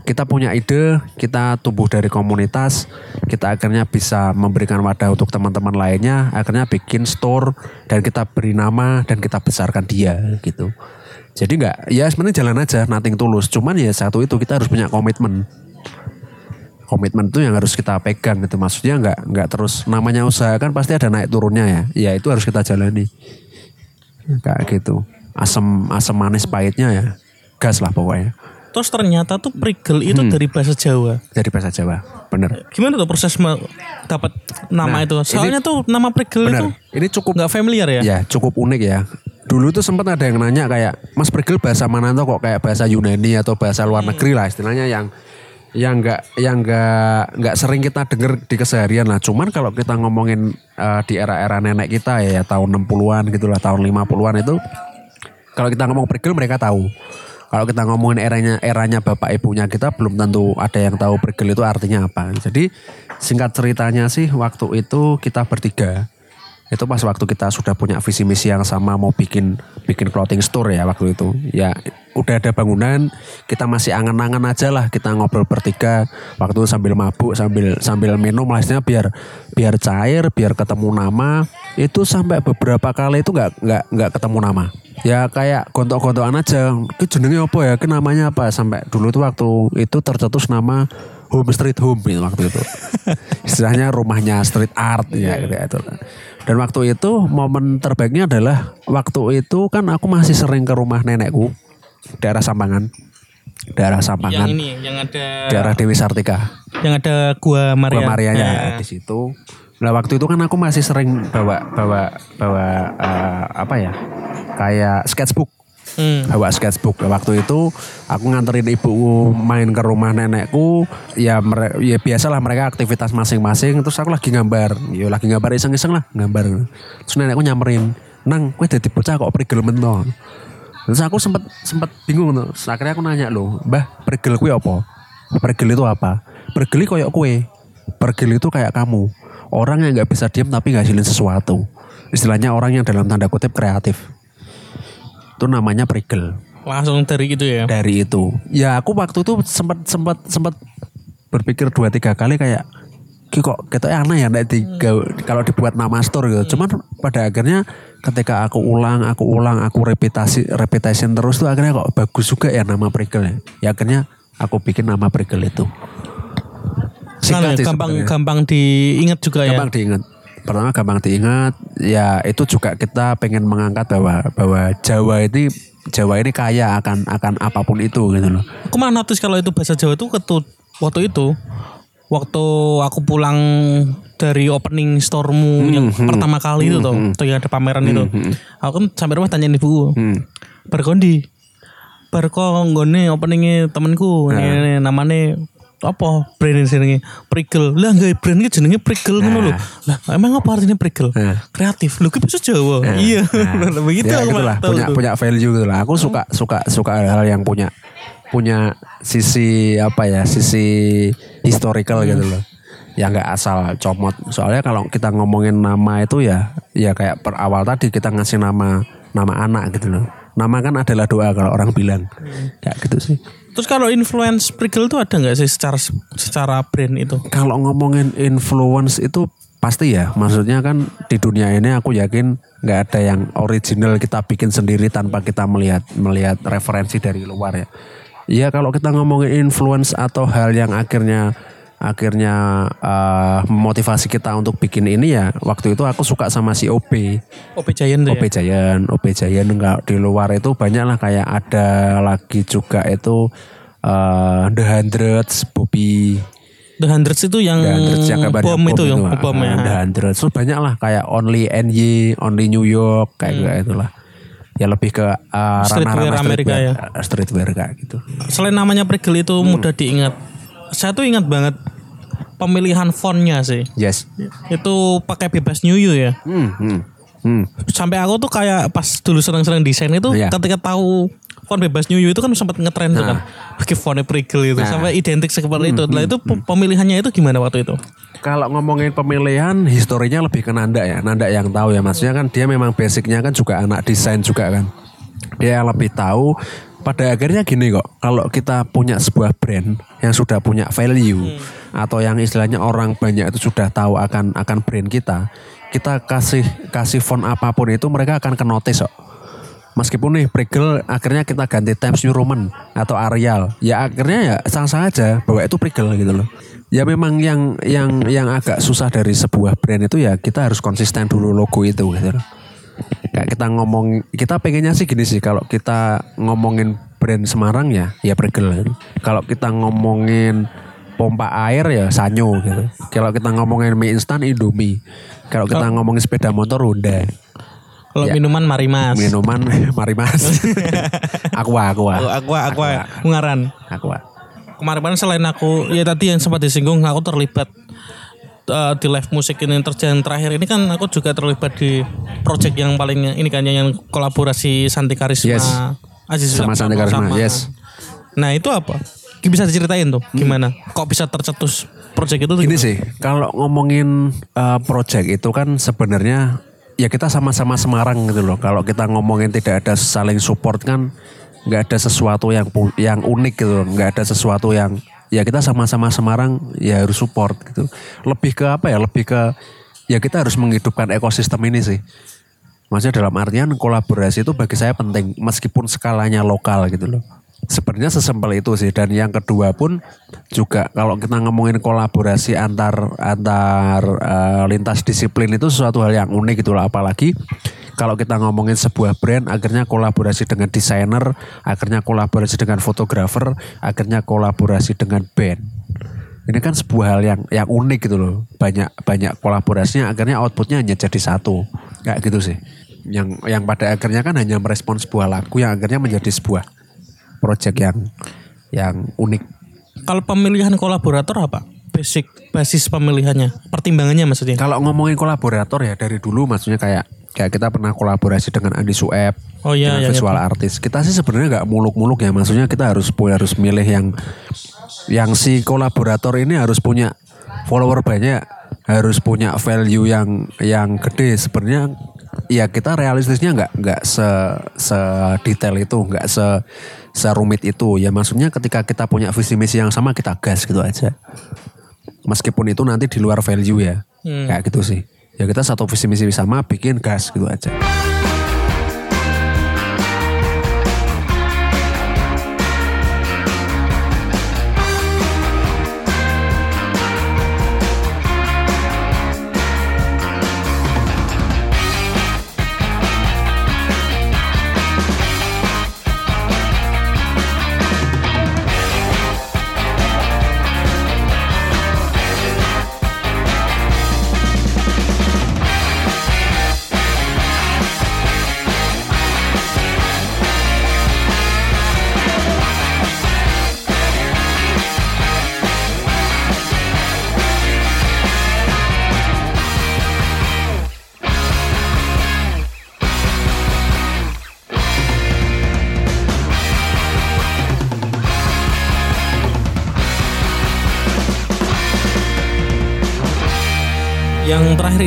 kita punya ide, kita tumbuh dari komunitas, kita akhirnya bisa memberikan wadah untuk teman-teman lainnya, akhirnya bikin store dan kita beri nama dan kita besarkan dia gitu. Jadi nggak, ya sebenarnya jalan aja, nothing tulus. Cuman ya satu itu kita harus punya komitmen. Komitmen itu yang harus kita pegang gitu. Maksudnya nggak nggak terus namanya usaha kan pasti ada naik turunnya ya. Ya itu harus kita jalani. Kayak gitu. Asam asam manis pahitnya ya gas lah pokoknya terus ternyata tuh prigel itu Hmm. dari bahasa Jawa dari bahasa Jawa. Bener. gimana tuh proses dapat nama Nah, itu soalnya tuh nama prigel Bener. itu Ini cukup nggak familiar ya ya cukup unik ya. Dulu tuh sempat ada yang nanya kayak Mas Prigel bahasa mana tuh kok kayak bahasa Yunani atau bahasa luar negeri lah istilahnya yang yang nggak yang nggak nggak sering kita denger di keseharian lah. Cuman kalau kita ngomongin eh, di era-era nenek kita ya, ya tahun 60-an gitulah tahun 50-an itu kalau kita ngomong Prigel mereka tahu. Kalau kita ngomongin eranya eranya bapak ibunya kita belum tentu ada yang tahu Prigel itu artinya apa. Jadi singkat ceritanya sih waktu itu kita bertiga itu pas waktu kita sudah punya visi misi yang sama mau bikin bikin clothing store ya waktu itu ya udah ada bangunan kita masih angan-angan aja lah kita ngobrol bertiga. Waktu itu sambil mabuk sambil sambil minum lah biar biar cair biar ketemu nama. Itu sampai beberapa kali itu nggak nggak nggak ketemu nama. Ya kayak gontok-gontokan aja. Itu jenenge apa ya? Ke namanya apa? Sampai dulu tuh waktu itu tercetus nama home street home gitu waktu itu. Istilahnya rumahnya street art ya gitu. Itu dan waktu itu momen terbaiknya adalah waktu itu kan aku masih sering ke rumah nenekku daerah Sampangan daerah yang Sampangan ini yang ada daerah Dewi Sartika yang ada gua Maria Gua Marianya Ya. di situ. Nah waktu itu kan aku masih sering bawa bawa bawa eh, apa ya kayak sketchbook Hmm. bawa sketchbook. Waktu itu aku nganterin ibuku main ke rumah nenekku. Ya, mere- ya biasalah mereka aktivitas masing-masing. Terus aku lagi gambar. Ya lagi gambar iseng-iseng lah gambar. Terus nenekku nyamperin, nang, kue jadi bocah kok prigel mentok. Terus aku sempet sempet bingung tuh. Terus akhirnya aku nanya loh, mbah prigel kue apa? Prigel itu apa? Prigel koyok kue. Prigel itu kayak kamu. Orang yang nggak bisa diam tapi ngasilin sesuatu. Istilahnya orang yang dalam tanda kutip kreatif. Itu namanya prigel langsung dari itu ya dari itu. Ya aku waktu itu sempat sempat sempat berpikir dua tiga kali kayak "Ki kok kita aneh ya nek diga- kalau dibuat nama store gitu. Cuman pada akhirnya ketika aku ulang, aku ulang, aku repetasi repetition terus tuh akhirnya kok bagus juga ya nama Prigel ya. Ya akhirnya aku bikin nama Prigel itu. Singkat sih gampang sebenarnya. gampang diingat juga gampang ya. diingat pertama gampang diingat ya itu juga kita pengen mengangkat bahwa bahwa Jawa ini Jawa ini kaya akan akan apa pun itu gitu loh Aku malah notice kalau itu bahasa Jawa itu ketut waktu itu waktu aku pulang dari opening storemu yang pertama kali itu tuh, tuh yang ada pameran itu. Aku kan sampai rumah tanyain ibuku. Hmm. Barkondi. Barko nggone openingnya temenku. Nah. Ini, ini namanya apa brand ini jenenge Prigel lah nggak brand ini jenenge Prigel ngono lho lah emang apa artinya Prigel Nah. kreatif lu bisa Jawa iya begitu ya aku malah tahu punya tuh. punya value gitu lah aku suka suka suka hal-hal yang punya punya sisi apa ya sisi historical gitu loh. Yang nggak asal comot. Soalnya kalau kita ngomongin nama itu ya ya kayak per awal tadi kita ngasih nama nama anak gitu loh. Nama kan adalah doa kalau orang bilang. Kayak gitu sih. Terus kalau influence Prigel itu ada nggak sih secara secara brand itu? kalau ngomongin influence itu pasti ya. Maksudnya kan di dunia ini aku yakin nggak ada yang original kita bikin sendiri tanpa kita melihat melihat referensi dari luar ya ya kalau kita ngomongin influence atau hal yang akhirnya akhirnya eh, memotivasi kita untuk bikin ini ya waktu itu aku suka sama si OP OP Giant OP ya? Giant OP Giant enggak di luar itu banyak lah kayak ada lagi juga itu eh, The Hundreds Bobby The Hundreds itu yang The Hundreds yang bom itu yang ah, bom ya. The Hundreds Terus banyak lah kayak Only NY, Only New York kayak gitu itulah. Ya lebih ke uh, Streetwear ranah-ranah Amerika ya. streetwear, uh, streetwear kayak gitu. Selain namanya Prigel itu Hmm. mudah diingat. Saya tuh ingat banget pemilihan fontnya sih. Yes. Itu pakai bebas New You ya. Hmm, hmm, hmm. Sampai aku tuh kayak pas dulu seneng-seneng desain itu Iya. ketika tahu font bebas New You itu kan sempat ngetren tuh kan. Pakai fontnya Prigel itu Nah. sampai identik seperti Hmm, itu. Nah itu pe- pemilihannya itu gimana waktu itu? Kalau ngomongin pemilihan, historinya lebih ke Nanda ya. Nanda yang tahu ya. Maksudnya kan dia memang basicnya kan juga anak desain juga kan. Dia yang lebih tahu. Pada akhirnya gini kok. Kalau kita punya sebuah brand yang sudah punya value atau yang istilahnya orang banyak itu sudah tahu akan akan brand kita, kita kasih kasih font apa pun itu mereka akan ke notice kok. Meskipun nih Prigel akhirnya kita ganti Times New Roman atau Arial, ya akhirnya ya sah-sah aja bahwa itu Prigel gitu loh. Ya memang yang yang yang agak susah dari sebuah brand itu ya kita harus konsisten dulu logo itu gitu loh. Kayak kita ngomong, kita pengennya sih gini sih kalau kita ngomongin brand Semarang ya, ya Prigel. gitu. Kalau kita ngomongin pompa air ya Sanyo gitu. Kalau kita ngomongin mie instan Indomie. Kalau kita ngomongin sepeda motor Honda. Kalau Ya. minuman Marimas. Minuman mari mas. aqua, aqua. Oh, Aqua, Aqua, Ungaran. Aqua. Kemarin-kemarin selain aku, ya tadi yang sempat disinggung, aku terlibat uh, di live musik ini terjadi terakhir ini kan aku juga terlibat di project yang paling ini kan yang kolaborasi Santi Karisma Yes. Aziz Sama Santi Karisma, yes. Nah itu apa? Bisa diceritain tuh gimana? Kok bisa tercetus project itu? Gini gimana? sih, kalau ngomongin uh, project itu kan sebenarnya ya kita sama-sama Semarang gitu loh. Kalau kita ngomongin tidak ada saling support kan nggak ada sesuatu yang yang unik gitu. Nggak ada sesuatu yang ya kita sama-sama Semarang ya harus support gitu. Lebih ke apa ya? Lebih ke ya kita harus menghidupkan ekosistem ini sih. Maksudnya dalam artian kolaborasi itu bagi saya penting meskipun skalanya lokal gitu loh. Sebenarnya sesimpel itu sih dan yang kedua pun juga kalau kita ngomongin kolaborasi antar antar eh, lintas disiplin itu sesuatu hal yang unik gitu loh apalagi kalau kita ngomongin sebuah brand akhirnya kolaborasi dengan desainer, akhirnya kolaborasi dengan fotografer, akhirnya kolaborasi dengan band. Ini kan sebuah hal yang yang unik gitu loh. Banyak banyak kolaborasinya akhirnya outputnya hanya jadi satu. Kayak gitu sih. Yang yang pada akhirnya kan hanya merespon sebuah lagu yang akhirnya menjadi sebuah project yang yang unik. Kalau pemilihan kolaborator apa? Basic basis pemilihannya, pertimbangannya maksudnya. Kalau ngomongin kolaborator ya dari dulu maksudnya kayak kayak kita pernah kolaborasi dengan Andi Sueb Oh iya, dengan yang visual artis. Kita sih sebenarnya nggak muluk-muluk ya. Maksudnya kita harus harus milih yang yang si kolaborator ini harus punya follower banyak, harus punya value yang yang gede. Sebenarnya ya kita realistisnya nggak nggak se se detail itu, nggak se serumit itu. Ya maksudnya ketika kita punya visi misi yang sama kita gas gitu aja. Meskipun itu nanti di luar value ya. Hmm. Kayak gitu sih. Ya kita satu visi misi sama bikin gas gitu aja.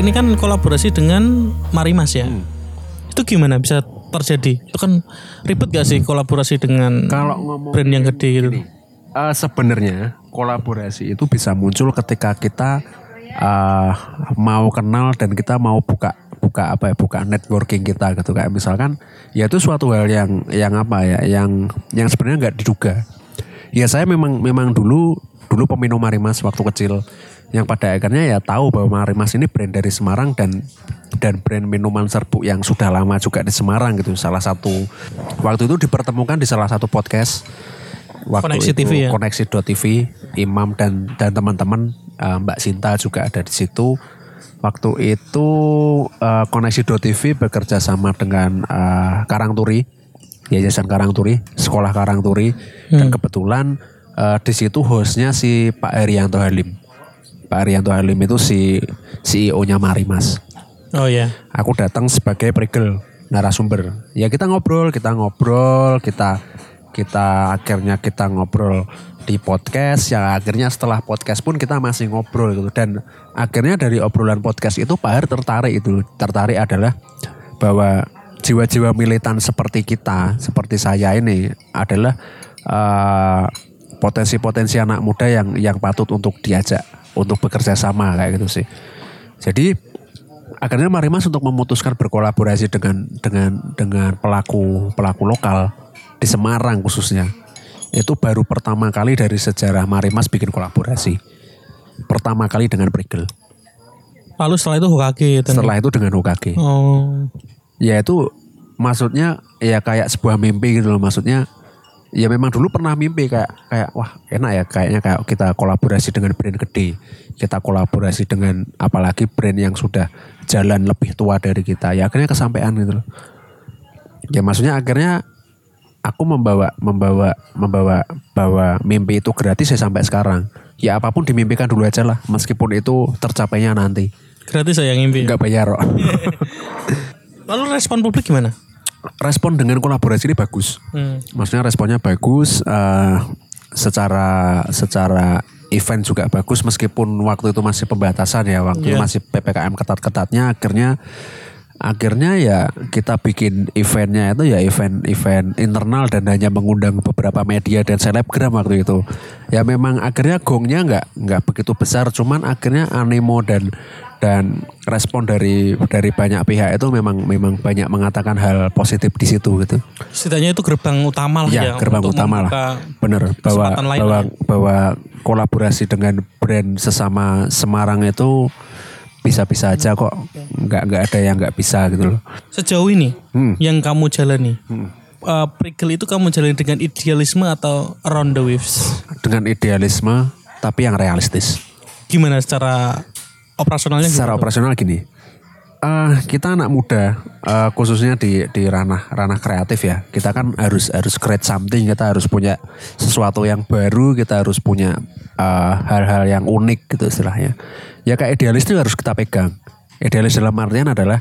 Ini kan kolaborasi dengan Marimas ya. Hmm. Itu gimana bisa terjadi? Itu kan ribet gak sih kolaborasi dengan Kalau ngomong brand yang gede gitu? Eh, sebenarnya kolaborasi itu bisa muncul ketika kita eh, mau kenal dan kita mau buka buka apa ya buka networking kita gitu kayak misalkan ya itu suatu hal yang yang apa ya yang yang sebenarnya nggak diduga ya saya memang memang dulu dulu peminum Marimas waktu kecil yang pada akhirnya ya tahu bahwa Marimas ini brand dari Semarang dan dan brand minuman serbuk yang sudah lama juga di Semarang gitu. Salah satu waktu itu dipertemukan di salah satu podcast. Waktu Koneksi itu TV ya? Koneksi.tv Imam dan dan teman-teman eh, Mbak Sinta juga ada di situ. Waktu itu eh, Koneksi.tv bekerja sama dengan eh, Karangturi Yayasan Karangturi Sekolah Karangturi. Dan kebetulan di situ hostnya si Pak Herianto Halim Pak Herianto Halim itu si CEO-nya Marimas Oh ya. aku datang sebagai prigel narasumber. Ya kita ngobrol, kita ngobrol, kita kita akhirnya kita ngobrol di podcast. Yang akhirnya setelah podcast pun kita masih ngobrol gitu. Dan akhirnya dari obrolan podcast itu Pak Har tertarik itu tertarik adalah bahwa jiwa-jiwa militan seperti kita seperti saya ini adalah eh, potensi-potensi anak muda yang yang patut untuk diajak untuk bekerja sama kayak gitu sih. Jadi akhirnya Marimas untuk memutuskan berkolaborasi dengan dengan dengan pelaku pelaku lokal di Semarang khususnya. Itu baru pertama kali dari sejarah Marimas bikin kolaborasi. Pertama kali dengan Prigel Lalu setelah itu Hokage setelah itu dengan Hokage. Oh. ya itu maksudnya ya kayak sebuah mimpi gitu loh. Maksudnya ya memang dulu pernah mimpi kayak kayak wah enak ya kayaknya kayak kita kolaborasi dengan brand gede. Kita kolaborasi dengan apalagi brand yang sudah jalan lebih tua dari kita. Ya akhirnya kesampaian gitu loh. Ya maksudnya akhirnya aku membawa membawa membawa bahwa mimpi itu gratis ya sampai sekarang. Ya apa pun dimimpikan dulu aja lah meskipun itu tercapainya nanti. Gratis saya yang ngimpi. nggak bayar kok. Lalu respon publik gimana? Respon dengan kolaborasi ini bagus Hmm. maksudnya responnya bagus eh, secara secara event juga bagus meskipun waktu itu masih pembatasan ya waktu Iya. masih ppkm ketat-ketatnya akhirnya akhirnya ya kita bikin eventnya itu ya event event internal dan hanya mengundang beberapa media dan selebgram waktu itu ya memang akhirnya gongnya nggak nggak begitu besar cuman akhirnya animo dan dan respon dari dari banyak pihak itu memang memang banyak mengatakan hal positif di situ gitu Setidaknya itu gerbang utama lah ya. Ya, gerbang untuk utama lah. Bener, bahwa bahwa lah. bahwa kolaborasi dengan brand sesama Semarang itu bisa-bisa aja kok. Nggak nggak ada yang nggak bisa gitu loh. Sejauh ini Hmm. yang kamu jalani, eh, Prigel itu kamu jalani dengan idealisme atau around the waves? Dengan idealisme tapi yang realistis. Gimana secara operasionalnya? Secara gimana? operasional gini. eh, kita anak muda eh, khususnya di di ranah ranah kreatif ya. Kita kan harus harus create something, kita harus punya sesuatu yang baru, kita harus punya eh, hal-hal yang unik gitu istilahnya. Ya kayak idealis itu harus kita pegang. Idealis dalam artian adalah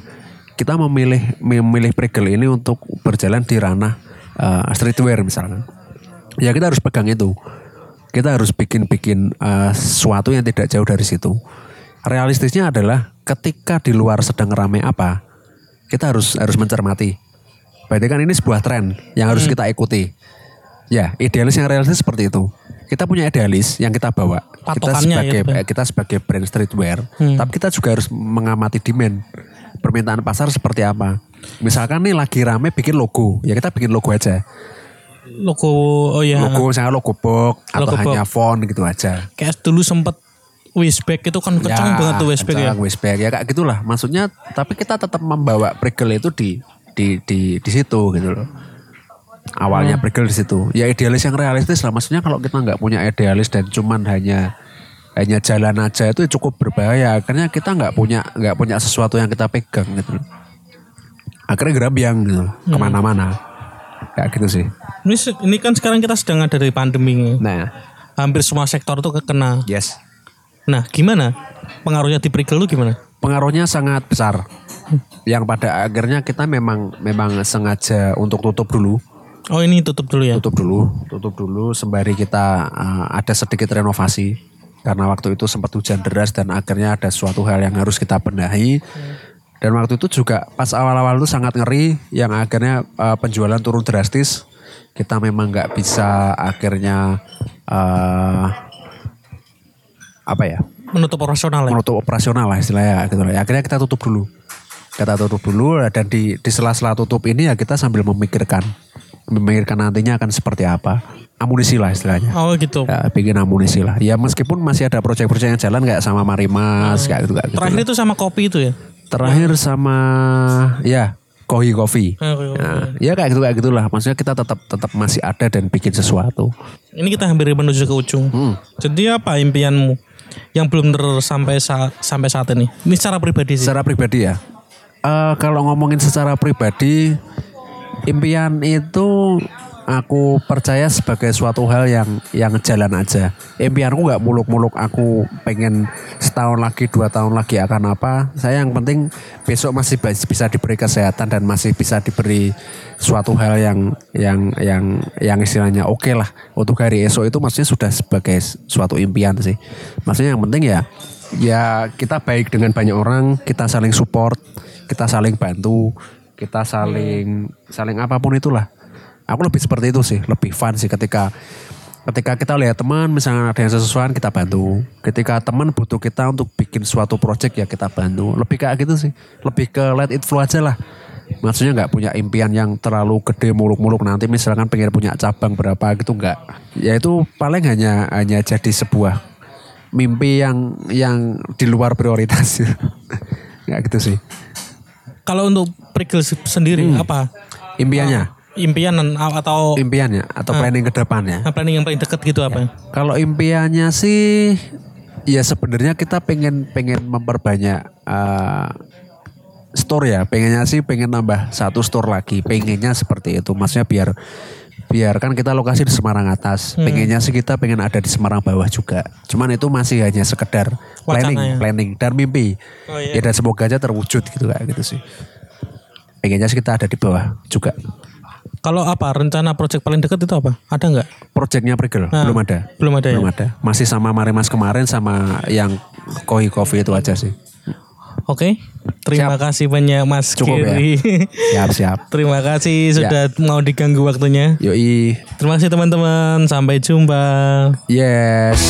kita memilih memilih pregel ini untuk berjalan di ranah eh, streetwear misalnya. Ya kita harus pegang itu. Kita harus bikin-bikin eh, sesuatu yang tidak jauh dari situ. Realistisnya adalah ketika di luar sedang ramai apa, kita harus harus mencermati. Berarti kan ini sebuah tren yang harus kita ikuti. Ya, idealis yang realistis seperti itu. Kita punya idealis yang kita bawa. Kita Patokannya sebagai gitu ya. kita sebagai brand streetwear, Hmm. tapi kita juga harus mengamati demand permintaan pasar seperti apa. Misalkan nih lagi rame bikin logo, ya kita bikin logo aja. Logo, oh ya. Logo misalnya logo box atau Logo box. hanya font gitu aja. Kayak dulu sempet Wishback itu kan kencang banget tuh Wishback ya. Wishback. ya kayak gitulah. Maksudnya tapi kita tetap membawa Pregel itu di di di di situ gitu loh. Awalnya Hmm. Pregel di situ. Ya idealis yang realistis lah. Maksudnya kalau kita nggak punya idealis dan cuman hanya hanya jalan aja itu cukup berbahaya. Akhirnya kita nggak punya nggak punya sesuatu yang kita pegang gitu. Akhirnya gerambiang gitu Hmm. ke mana-mana. Kayak gitu sih. Ini, ini kan sekarang kita sedang ada dari pandemi. Nah, Hampir semua sektor tuh kena. yes. Nah, gimana? Pengaruhnya di Prigel tuh gimana? pengaruhnya sangat besar. Yang pada akhirnya kita memang memang sengaja untuk tutup dulu, Oh, ini tutup dulu ya. tutup dulu, tutup dulu sembari kita uh, ada sedikit renovasi. karena waktu itu sempat hujan deras dan akhirnya ada suatu hal yang harus kita benahi. Dan waktu itu juga pas awal-awal itu sangat ngeri yang akhirnya eh, penjualan turun drastis. Kita memang nggak bisa akhirnya eh, apa ya Menutup operasional ya. menutup operasional lah istilahnya gitu lah. Ya, Akhirnya kita tutup dulu. Kita tutup dulu dan di di sela-sela tutup ini ya kita sambil memikirkan memikirkan nantinya akan seperti apa. Amunisi lah istilahnya. Oh gitu. Ya, bikin amunisi lah. Ya meskipun masih ada proyek-proyek yang jalan kayak sama Marimas kayak gitu kayak gitu. Terakhir itu sama kopi itu ya. Terakhir sama ya Kohi Coffee. Kohi Coffee. Nah, ya kayak gitu kayak gitulah. Maksudnya kita tetap tetap masih ada dan bikin sesuatu. Ini kita hampir menuju ke ujung. Hmm. Jadi apa impianmu yang belum tersampai saat sampai saat ini? Ini secara pribadi sih. Secara pribadi ya. Eh kalau ngomongin secara pribadi, impian itu aku percaya sebagai suatu hal yang yang jalan aja. Impianku nggak muluk-muluk. Aku pengen setahun lagi, dua tahun lagi akan apa. Saya yang penting besok masih bisa diberi kesehatan dan masih bisa diberi suatu hal yang yang yang yang istilahnya oke lah untuk hari esok itu maksudnya sudah sebagai suatu impian sih. Maksudnya yang penting ya ya kita baik dengan banyak orang, kita saling support, kita saling bantu, kita saling saling apa pun itulah. Aku lebih seperti itu sih, lebih fun sih ketika ketika kita lihat teman misalnya ada yang sesuatu kita bantu. Ketika teman butuh kita untuk bikin suatu project ya kita bantu. Lebih kayak gitu sih. Lebih ke let it flow aja lah. Maksudnya nggak punya impian yang terlalu gede muluk-muluk nanti misalkan pengen punya cabang berapa gitu nggak. Ya itu paling hanya hanya jadi sebuah mimpi yang yang di luar prioritas. Nggak gitu sih. Kalau untuk Prigel sendiri Hmm. apa Impiannya, impian dan- atau impiannya atau planning ke depannya. planning yang paling dekat gitu apa? Kalau impiannya sih ya sebenarnya kita pengen pengen memperbanyak eh, store ya. Pengennya sih pengen nambah satu store lagi. Pengennya seperti itu. Maksudnya biar biar kan kita lokasi di Semarang atas. Pengennya sih kita pengen ada di Semarang bawah juga. Cuman itu masih hanya sekedar planning, Wacana ya. planning dan mimpi. Oh, iya. Ya dan semoga aja terwujud gitu kayak gitu sih. Pengennya sih kita ada di bawah juga. Kalau apa rencana project paling dekat itu apa? Ada nggak? Projectnya Prigel Nah, belum ada. belum ada ya? Belum ada. Masih sama Marimas kemarin sama yang Koi Coffee itu aja sih. Oke, terima kasih banyak Mas Cukup ya? Kiri. Siap siap. terima kasih sudah mau diganggu waktunya. Yoi. Terima kasih teman-teman, sampai jumpa. Yes.